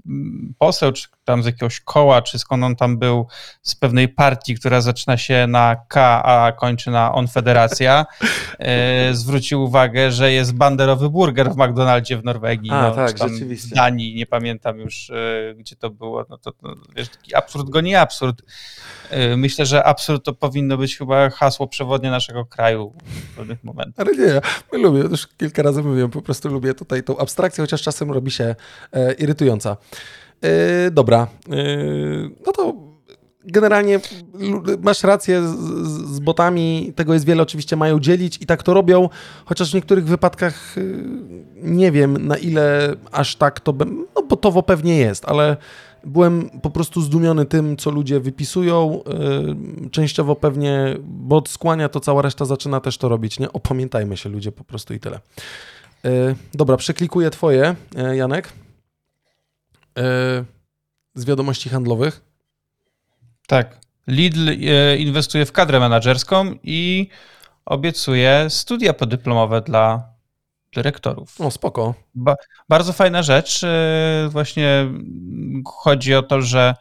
poseł, czy tam z jakiegoś koła, czy skąd on tam był, z pewnej partii, która zaczyna się na K, a kończy na On Federacja, (laughs) e, zwrócił uwagę, że jest banderowy burger w McDonaldzie w Norwegii. A, no, tak, rzeczywiście. W Danii, nie pamiętam już, e, gdzie to było. No to, no, wiesz, taki absurd go nie absurd. E, myślę, że absurd to powinno być chyba hasło przewodnie naszego kraju w pewnych momentach. Ale nie, ja lubię, już kilka razy mówiłem, po prostu lubię tutaj tą abstrakcję, chociaż czasem robi się e, irytująca. Yy, dobra, yy, no to generalnie masz rację z, z, botami, tego jest wiele, oczywiście mają dzielić i tak to robią, chociaż w niektórych wypadkach yy, nie wiem na ile aż tak to, no botowo pewnie jest, ale byłem po prostu zdumiony tym, co ludzie wypisują, yy, częściowo pewnie bot skłania, to cała reszta zaczyna też to robić, nie? Opamiętajmy się ludzie po prostu i tyle. Dobra, przeklikuję twoje, Janek. E, z wiadomości handlowych. Tak. Lidl e, inwestuje w kadrę menedżerską i obiecuje studia podyplomowe dla dyrektorów. O, spoko. Ba bardzo fajna rzecz. E, właśnie chodzi o to, że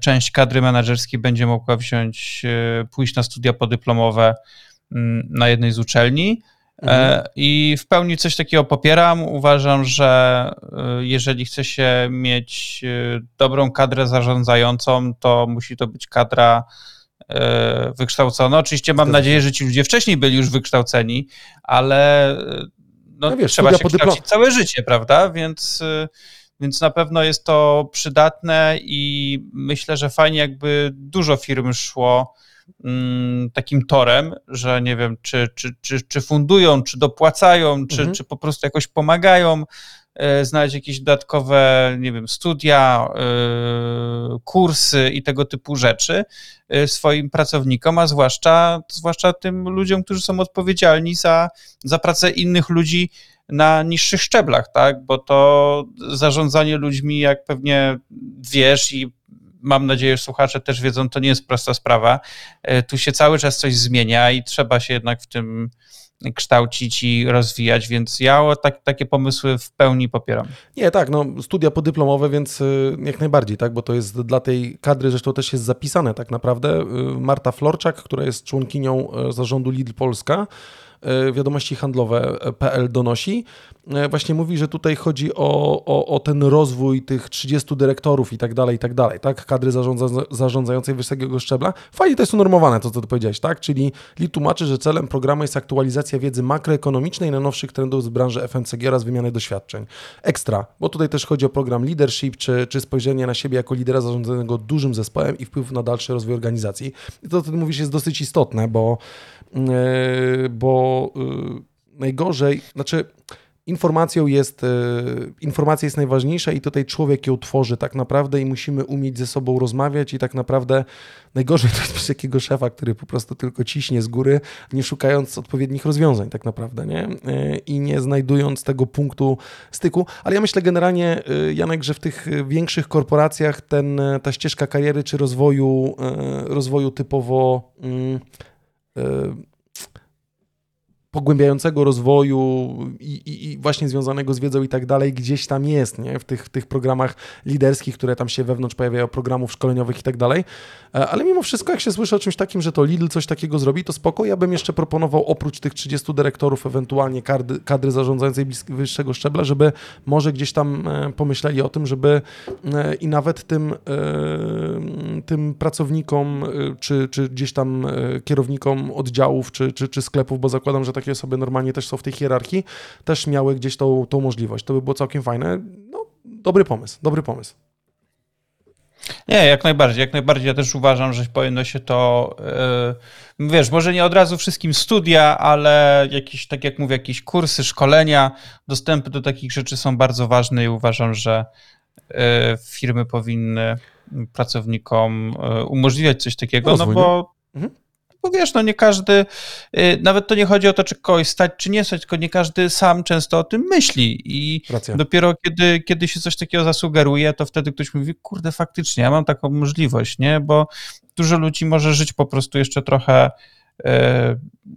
część kadry menedżerskiej będzie mogła wziąć, pójść na studia podyplomowe mm, na jednej z uczelni Mhm. E, I w pełni coś takiego popieram. Uważam, że e, jeżeli chce się mieć e, dobrą kadrę zarządzającą, to musi to być kadra wykształcona. Oczywiście mam nadzieję, że ci ludzie wcześniej byli już wykształceni, ale no, no wiesz, trzeba się kształcić całe życie, prawda? Więc, więc na pewno jest to przydatne i myślę, że fajnie jakby dużo firm szło takim torem, że nie wiem, czy, czy, czy, czy fundują, czy dopłacają, czy, mhm. czy po prostu jakoś pomagają e, znaleźć jakieś dodatkowe, nie wiem, studia, e, kursy i tego typu rzeczy e, swoim pracownikom, a zwłaszcza, zwłaszcza tym ludziom, którzy są odpowiedzialni za, za pracę innych ludzi na niższych szczeblach, tak? Bo to zarządzanie ludźmi, jak pewnie wiesz i mam nadzieję, że słuchacze też wiedzą, to nie jest prosta sprawa. E, tu się cały czas coś zmienia i trzeba się jednak w tym kształcić i rozwijać, więc ja tak, takie pomysły w pełni popieram. Nie, tak, no studia podyplomowe, więc y, jak najbardziej, tak, bo to jest dla tej kadry, zresztą też jest zapisane tak naprawdę. Y, Marta Florczak, która jest członkinią y, zarządu Lidl Polska, wiadomości handlowe.pl donosi, właśnie mówi, że tutaj chodzi o, o, o, ten rozwój tych 30 dyrektorów i tak dalej, i tak dalej, tak? Kadry zarządza, zarządzającej wysokiego szczebla. Fajnie to jest unormowane, to co ty powiedziałeś, tak? Czyli Lee tłumaczy, że celem programu jest aktualizacja wiedzy makroekonomicznej na nowszych trendów z branży FMCG oraz wymiany doświadczeń. Ekstra, bo tutaj też chodzi o program leadership, czy, czy spojrzenie na siebie jako lidera zarządzanego dużym zespołem i wpływ na dalszy rozwój organizacji. I to, co ty mówisz, jest dosyć istotne, bo, bo yy, najgorzej, znaczy informacją jest, e, informacja jest najważniejsza i tutaj człowiek ją tworzy tak naprawdę i musimy umieć ze sobą rozmawiać i tak naprawdę najgorzej (laughs) to jest mieć takiego szefa, który po prostu tylko ciśnie z góry, nie szukając odpowiednich rozwiązań tak naprawdę, nie? E, I nie znajdując tego punktu styku, ale ja myślę generalnie, e, Janek, że w tych większych korporacjach ten, ta ścieżka kariery czy rozwoju, rozwoju typowo Uh, pogłębiającego rozwoju i, i, i, właśnie związanego z wiedzą i tak dalej gdzieś tam jest, nie? W tych, w tych programach liderskich, które tam się wewnątrz pojawiają, programów szkoleniowych i tak dalej. E, ale mimo wszystko, jak się słyszy o czymś takim, że to Lidl coś takiego zrobi, to spoko. Ja bym jeszcze proponował oprócz tych 30 dyrektorów, ewentualnie kadry, kadry zarządzającej wyższego szczebla, żeby może gdzieś tam e, pomyśleli o tym, żeby e, i nawet tym, tym pracownikom, czy, czy gdzieś tam kierownikom oddziałów, czy, czy, czy sklepów, bo zakładam, że takie osoby normalnie też są w tej hierarchii, też miały gdzieś tą, tą możliwość. To by było całkiem fajne. No, dobry pomysł, dobry pomysł. Nie, jak najbardziej, jak najbardziej. Ja też uważam, że powinno się to, yy, wiesz, może nie od razu wszystkim studia, ale jakieś, tak jak mówię, jakieś kursy, szkolenia, dostępy do takich rzeczy są bardzo ważne i uważam, że yy, firmy powinny pracownikom yy, umożliwiać coś takiego, Rozwój, no bo mhm bo wiesz, no nie każdy, y, nawet to nie chodzi o to, czy kogoś stać, czy nie stać, tylko nie każdy sam często o tym myśli i Racja. dopiero kiedy, kiedy się coś takiego zasugeruje, to wtedy ktoś mówi, kurde, faktycznie, ja mam taką możliwość, nie, bo dużo ludzi może żyć po prostu jeszcze trochę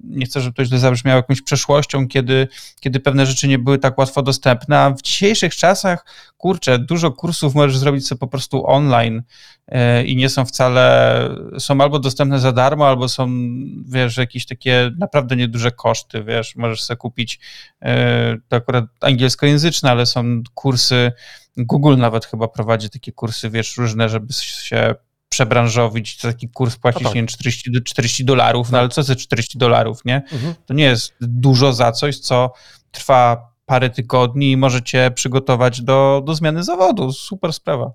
nie chcę, żeby to źle zabrzmiało jakąś przeszłością, kiedy, kiedy pewne rzeczy nie były tak łatwo dostępne, a w dzisiejszych czasach, kurczę, dużo kursów możesz zrobić sobie po prostu online e, i nie są wcale, są albo dostępne za darmo, albo są, wiesz, jakieś takie naprawdę nieduże koszty, wiesz, możesz sobie kupić, e, to akurat angielskojęzyczne, ale są kursy, Google nawet chyba prowadzi takie kursy, wiesz, różne, żeby się przebranżowić, taki kurs płacić, no tak. nie 40, 40 dolarów, no ale co ze 40 dolarów, nie? Mhm. To nie jest dużo za coś, co trwa parę tygodni i możecie przygotować do, do zmiany zawodu. Super sprawa.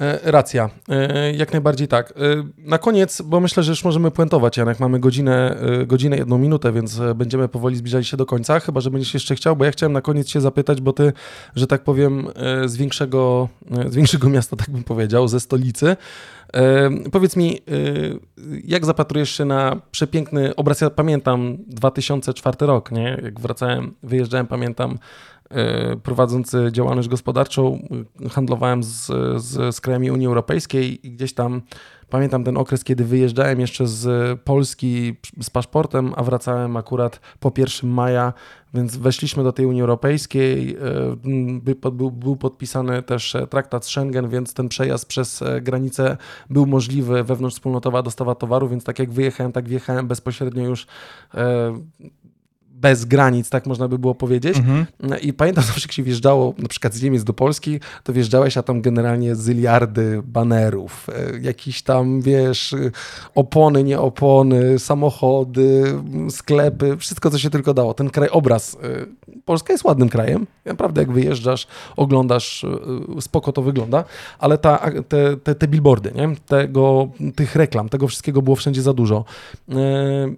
E, racja, e, jak najbardziej tak. E, na koniec, bo myślę, że już możemy puentować, Janek, mamy godzinę, godzinę, jedną minutę, więc będziemy powoli zbliżali się do końca, chyba, że będziesz jeszcze chciał, bo ja chciałem na koniec się zapytać, bo ty, że tak powiem, z większego, z większego miasta, tak bym powiedział, ze stolicy, Powiedz mi, jak zapatrujesz się na przepiękny obraz? Ja pamiętam 2004 rok, nie? Jak wracałem, wyjeżdżałem, pamiętam E, prowadzący działalność gospodarczą, handlowałem z, z, z krajami Unii Europejskiej i gdzieś tam pamiętam ten okres, kiedy wyjeżdżałem jeszcze z Polski z paszportem, a wracałem akurat po 1 maja, więc weszliśmy do tej Unii Europejskiej. E, był, był podpisany też traktat Schengen, więc ten przejazd przez granicę był możliwy, wewnątrzwspólnotowa dostawa towaru, więc tak jak wyjechałem, tak wjechałem bezpośrednio już e, bez granic, tak można by było powiedzieć. Mhm. I pamiętam (laughs) zawsze, jak się wjeżdżało na przykład z Niemiec do Polski, to wjeżdżałeś, a tam generalnie zyliardy banerów, e, jakiś tam, wiesz, opony, nie opony, samochody, sklepy, wszystko, co się tylko dało. Ten krajobraz. E, Polska jest ładnym krajem. Naprawdę, jak wyjeżdżasz, oglądasz, e, spoko to wygląda, ale ta, te, te, te billboardy, nie? Tego, tych reklam, tego wszystkiego było wszędzie za dużo.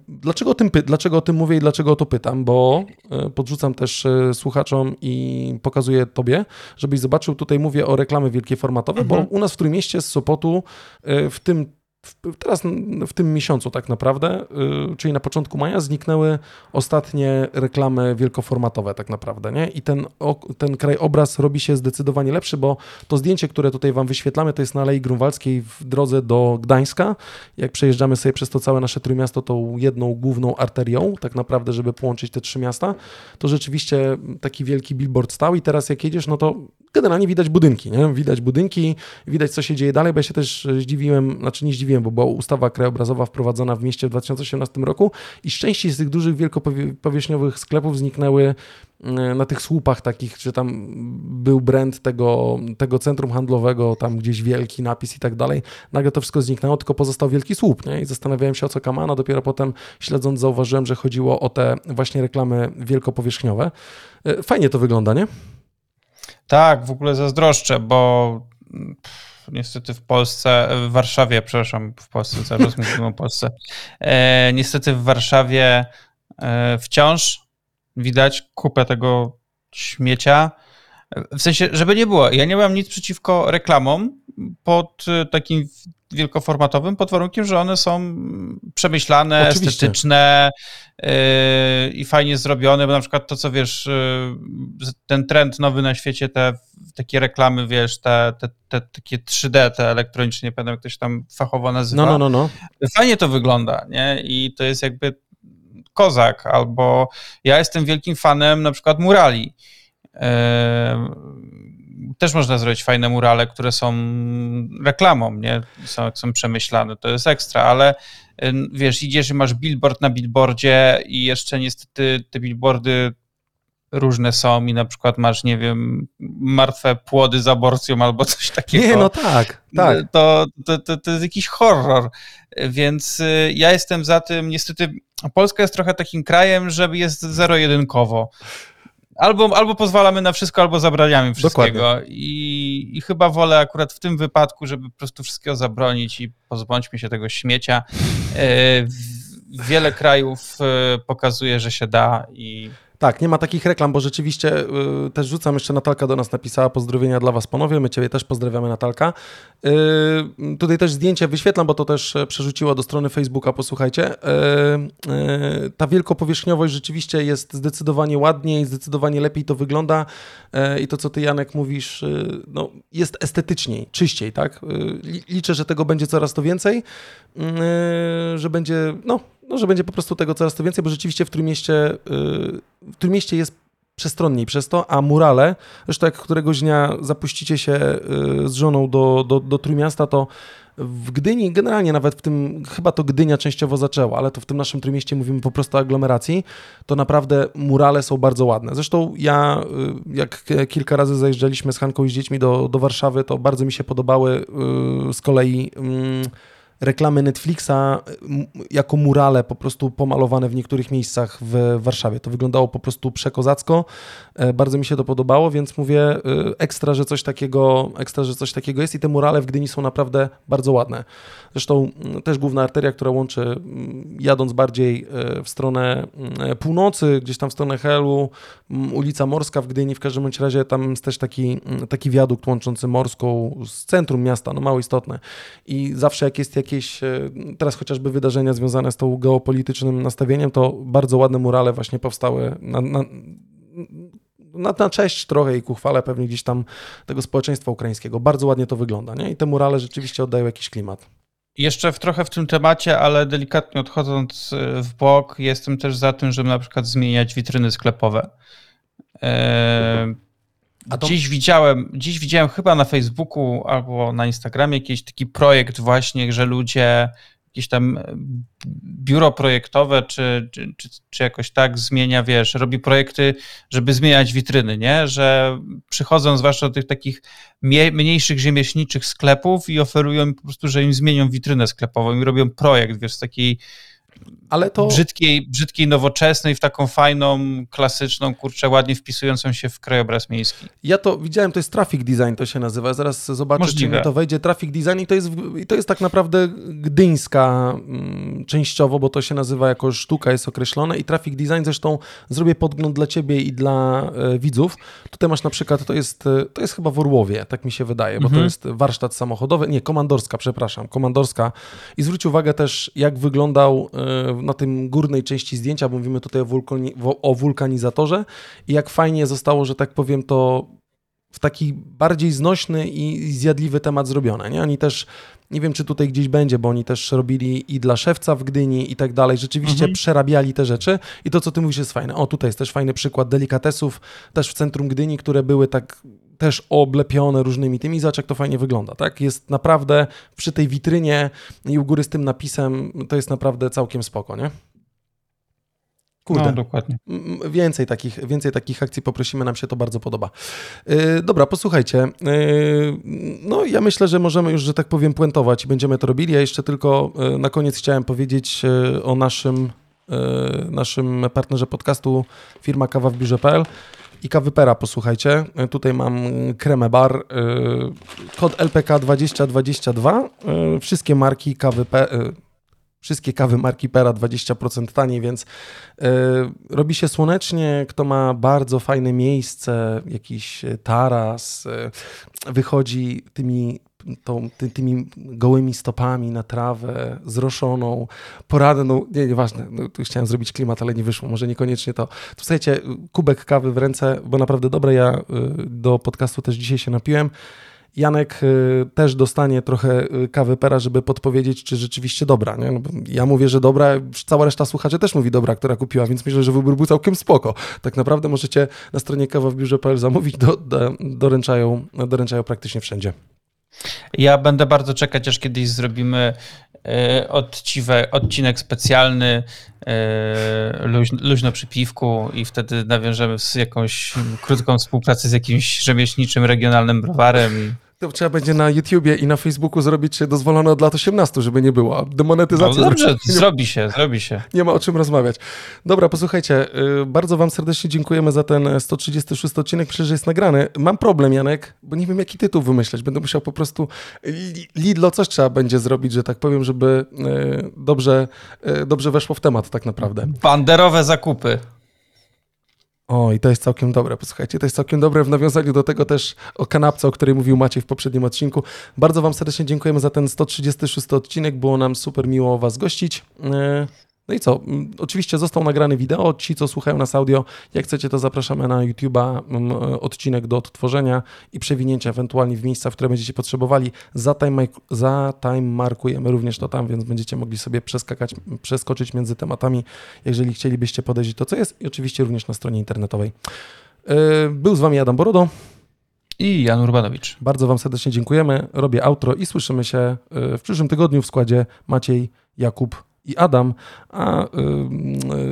Dlaczego o tym, dlaczego o tym mówię i dlaczego o to pytam? Zapytam, bo e, podrzucam też e, słuchaczom i pokazuję tobie, żebyś zobaczył, tutaj mówię o reklamy wielkie formatowe, mhm. bo u nas w Trójmieście z Sopotu e, w tym teraz w tym miesiącu tak naprawdę, y, czyli na początku maja, zniknęły ostatnie reklamy wielkoformatowe tak naprawdę, nie? I ten, ten krajobraz robi się zdecydowanie lepszy, bo to zdjęcie, które tutaj Wam wyświetlamy, to jest na Alei Grunwaldzkiej w drodze do Gdańska. Jak przejeżdżamy sobie przez to całe nasze Trójmiasto tą jedną główną arterią, tak naprawdę, żeby połączyć te trzy miasta, to rzeczywiście taki wielki billboard stał i teraz jak jedziesz, no to generalnie widać budynki, nie? Widać budynki, widać co się dzieje dalej, bo ja się też zdziwiłem, znaczy nie zdziwiłem, bo była ustawa krajobrazowa wprowadzona w mieście w 2018 roku i z części z tych dużych, wielkopowierzchniowych sklepów zniknęły e, na tych słupach takich, że tam był brand tego, tego centrum handlowego, tam gdzieś wielki napis i tak dalej. Nagle to wszystko zniknęło, tylko pozostał wielki słup, nie? I zastanawiałem się o co kamana, dopiero potem śledząc zauważyłem, że chodziło o te właśnie reklamy wielkopowierzchniowe. E, fajnie to wygląda, nie? Tak, w ogóle zazdroszczę, bo pff, niestety w Polsce, w Warszawie, przepraszam, w Polsce, czas mówimy o Polsce, e, niestety w Warszawie e, wciąż widać kupę tego śmiecia. W sensie, żeby nie było, ja nie mam nic przeciwko reklamom pod takim wielkoformatowym, pod warunkiem, że one są przemyślane, Oczywiście. estetyczne yy, i fajnie zrobione, bo na przykład to, co wiesz, yy, ten trend nowy na świecie, te takie reklamy, wiesz, te, te, te takie 3D, te elektronicznie, nie pamiętam jak to się tam fachowo nazywa. No, no, no, no. Fajnie to wygląda, nie? I to jest jakby kozak, albo ja jestem wielkim fanem na przykład murali. Yy, też można zrobić fajne murale, które są reklamą, nie? Są, są przemyślane, to jest ekstra, ale wiesz, idziesz i masz billboard na billboardzie i jeszcze niestety te billboardy różne są i na przykład masz, nie wiem, martwe płody z aborcją albo coś takiego. Nie, no tak, tak. To, to, to, to jest jakiś horror, więc y, ja jestem za tym, niestety Polska jest trochę takim krajem, że jest zero-jedynkowo albo, albo pozwalamy na wszystko, albo zabraniamy wszystkiego. I, I chyba wolę akurat w tym wypadku, żeby po prostu wszystkiego zabronić i pozbądźmy się tego śmiecia. E, wiele krajów e, pokazuje, że się da i tak, nie ma takich reklam, bo rzeczywiście y, też rzucam jeszcze Natalka do nas napisała pozdrowienia dla Was panowie, my Ciebie też pozdrawiamy Natalka. Y, tutaj też zdjęcie wyświetlam, bo to też e, przerzuciło do strony Facebooka, posłuchajcie. Y, ta wielkopowierzchniowość rzeczywiście jest zdecydowanie ładniej, zdecydowanie lepiej to wygląda i to, co Ty Janek mówisz, no, jest estetyczniej, czyściej, tak? Liczę, że tego będzie coraz to więcej, że będzie, no, no, że będzie po prostu tego coraz to więcej, bo rzeczywiście w Trójmieście, y, w Trójmieście jest przestronniej przez to, a murale, zresztą jak któregoś dnia zapuścicie się y, z żoną do, do, do Trójmiasta, to w Gdyni, generalnie nawet w tym, chyba to Gdynia częściowo zaczęła, ale to w tym naszym Trójmieście mówimy po prostu o aglomeracji, to naprawdę murale są bardzo ładne. Zresztą ja, y, jak kilka razy zajeżdżaliśmy z Hanką i z dziećmi do, do Warszawy, to bardzo mi się podobały z kolei mm, reklamy Netflixa jako murale po prostu pomalowane w niektórych miejscach w Warszawie. To wyglądało po prostu przekozacko. E, bardzo mi się to podobało, więc mówię e, ekstra, że coś takiego, ekstra, że coś takiego jest i te murale w Gdyni są naprawdę bardzo ładne. Zresztą też główna arteria, która łączy jadąc bardziej e, w stronę północy, gdzieś tam w stronę Helu, ulica Morska w Gdyni, w każdym razie tam jest też taki, taki wiadukt łączący Morską z centrum miasta, no mało istotne. I zawsze jak jest jakieś, teraz chociażby wydarzenia związane z tą geopolitycznym nastawieniem, to bardzo ładne murale właśnie powstały na, na na, na cześć trochę i ku chwale pewnie gdzieś tam tego społeczeństwa ukraińskiego. Bardzo ładnie to wygląda, nie? I te murale rzeczywiście oddają jakiś klimat. Jeszcze w, trochę w tym temacie, ale delikatnie odchodząc e, w bok, jestem też za tym, żeby na przykład zmieniać witryny sklepowe. Eee, to... Dziś widziałem, dziś widziałem chyba na Facebooku albo na Instagramie jakiś taki projekt właśnie, że ludzie jakieś tam e, biuro projektowe, czy, czy, czy, czy, jakoś tak zmienia, wiesz, robi projekty, żeby zmieniać witryny, nie? Że przychodzą zwłaszcza do tych takich mniejszych rzemieślniczych sklepów i oferują po prostu, że im zmienią witrynę sklepową i robią projekt, wiesz, takiej ale to... brzydkiej, brzydkiej, nowoczesnej, w taką fajną, klasyczną, kurczę, ładnie wpisującą się w krajobraz miejski. Ja to widziałem, to jest traffic design, to się nazywa. Zaraz zobaczę, Możliwe. czy mi to wejdzie. Traffic design i to jest, i to jest tak naprawdę gdyńska mm, częściowo, bo to się nazywa jako sztuka, jest określone i traffic design zresztą zrobię podgląd dla ciebie i dla e, widzów. Tutaj masz na przykład, to jest, e, to jest chyba w Orłowie, tak mi się wydaje, bo mhm. to jest warsztat samochodowy, nie, komandorska, przepraszam, komandorska i zwróć uwagę też, jak wyglądał e, na tym górnej części zdjęcia, bo mówimy tutaj o, wulkani o wulkanizatorze i jak fajnie zostało, że tak powiem, to w taki bardziej znośny i zjadliwy temat zrobione. Nie? Oni też, nie wiem czy tutaj gdzieś będzie, bo oni też robili i dla szewca w Gdyni i tak dalej. Rzeczywiście mhm. przerabiali te rzeczy i to, co ty mówisz, jest fajne. O, tutaj jest też fajny przykład delikatesów też w centrum Gdyni, które były tak też oblepione różnymi tymi, zobacz jak to fajnie wygląda, tak? Jest naprawdę przy tej witrynie i u góry z tym napisem, to jest naprawdę całkiem spoko, nie? Kurde. No, dokładnie. Więcej takich, więcej takich akcji poprosimy, nam się to bardzo podoba. Yy, dobra, posłuchajcie. Yy, no, ja myślę, że możemy już, że tak powiem, puentować i będziemy to robili. Ja jeszcze tylko yy, na koniec chciałem powiedzieć yy, o naszym, yy, naszym partnerze podcastu firma kawa w biurze.pl i kawypera, posłuchajcie. Yy, tutaj mam kremę bar, kod LPK 2022. Wszystkie marki kawy wszystkie kawy marki Pera 20% taniej, więc yy, robi się słonecznie. Kto ma bardzo fajne miejsce, jakiś taras, yy, wychodzi tymi, tą, ty, tymi gołymi stopami na trawę, zroszoną, poranną, nie, nieważne, no, tu chciałem zrobić klimat, ale nie wyszło, może niekoniecznie to. Tu słuchajcie, kubek kawy w ręce, bo naprawdę dobre, ja yy, do podcastu też dzisiaj się napiłem. Janek y, też dostanie trochę y, kawy pera, żeby podpowiedzieć, czy rzeczywiście dobra. Nie? No ja mówię, że dobra, cała reszta słuchaczy też mówi dobra, która kupiła, więc myślę, że wybór był całkiem spoko. Tak naprawdę możecie na stronie kawa w biurze.pl zamówić, do, do, doręczają, doręczają praktycznie wszędzie. Ja będę bardzo czekać, aż kiedyś zrobimy e, odcinek specjalny e, luźno, luźno przy piwku i wtedy nawiążemy jakąś krótką współpracę z jakimś rzemieślniczym regionalnym browarem. To trzeba będzie na YouTubie i na Facebooku zrobić dozwolone od lat 18, żeby nie było. Demonetyzacja. No dobrze, zrobi się, zrobi się. Nie ma o czym rozmawiać. Dobra, posłuchajcie, y, bardzo wam serdecznie dziękujemy za ten 136 odcinek, przecież jest nagrany. Mam problem, Janek, bo nie wiem jaki tytuł wymyśleć. Będę musiał po prostu Lidlo coś trzeba będzie zrobić, że tak powiem, żeby y, dobrze, y, dobrze weszło w temat tak naprawdę. Banderowe zakupy. O, i to jest całkiem dobre. Posłuchajcie, to jest całkiem dobre w nawiązaniu do tego też o kanapce, o której mówił Maciej w poprzednim odcinku. Bardzo Wam serdecznie dziękujemy za ten 136 odcinek. Było nam super miło Was gościć. E, no i co? Mm, oczywiście został nagrany wideo. Ci, co słuchają nas audio, jak chcecie, to zapraszamy na YouTube'a mm, odcinek do odtworzenia i przewinięcia ewentualnie w miejsca, w które będziecie potrzebowali. Za time, za time markujemy również to tam, więc będziecie mogli sobie przeskakać, przeskoczyć między tematami, jeżeli chcielibyście podejść to, co jest i oczywiście również na stronie internetowej. E, był z Wami Adam Borodo. I Jan Urbanowicz. Bardzo Wam serdecznie dziękujemy. Robię outro i słyszymy się e, w przyszłym tygodniu w składzie Maciej, Jakub i Adam, a y,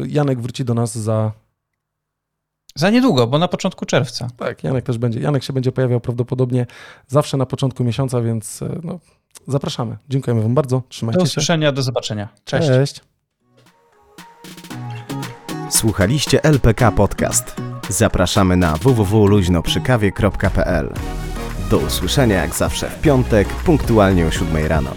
y, Janek wróci do nas za. Za niedługo, bo na początku czerwca. Tak, Janek też będzie. Janek się będzie pojawiał prawdopodobnie zawsze na początku miesiąca, więc y, no, zapraszamy. Dziękujemy Wam bardzo. Trzymajcie się. Do usłyszenia, do zobaczenia. Cześć. Cześć. Słuchaliście LPK Podcast. Zapraszamy na www.luźnoprzykawie.pl. Do usłyszenia jak zawsze w piątek, punktualnie o 7 rano.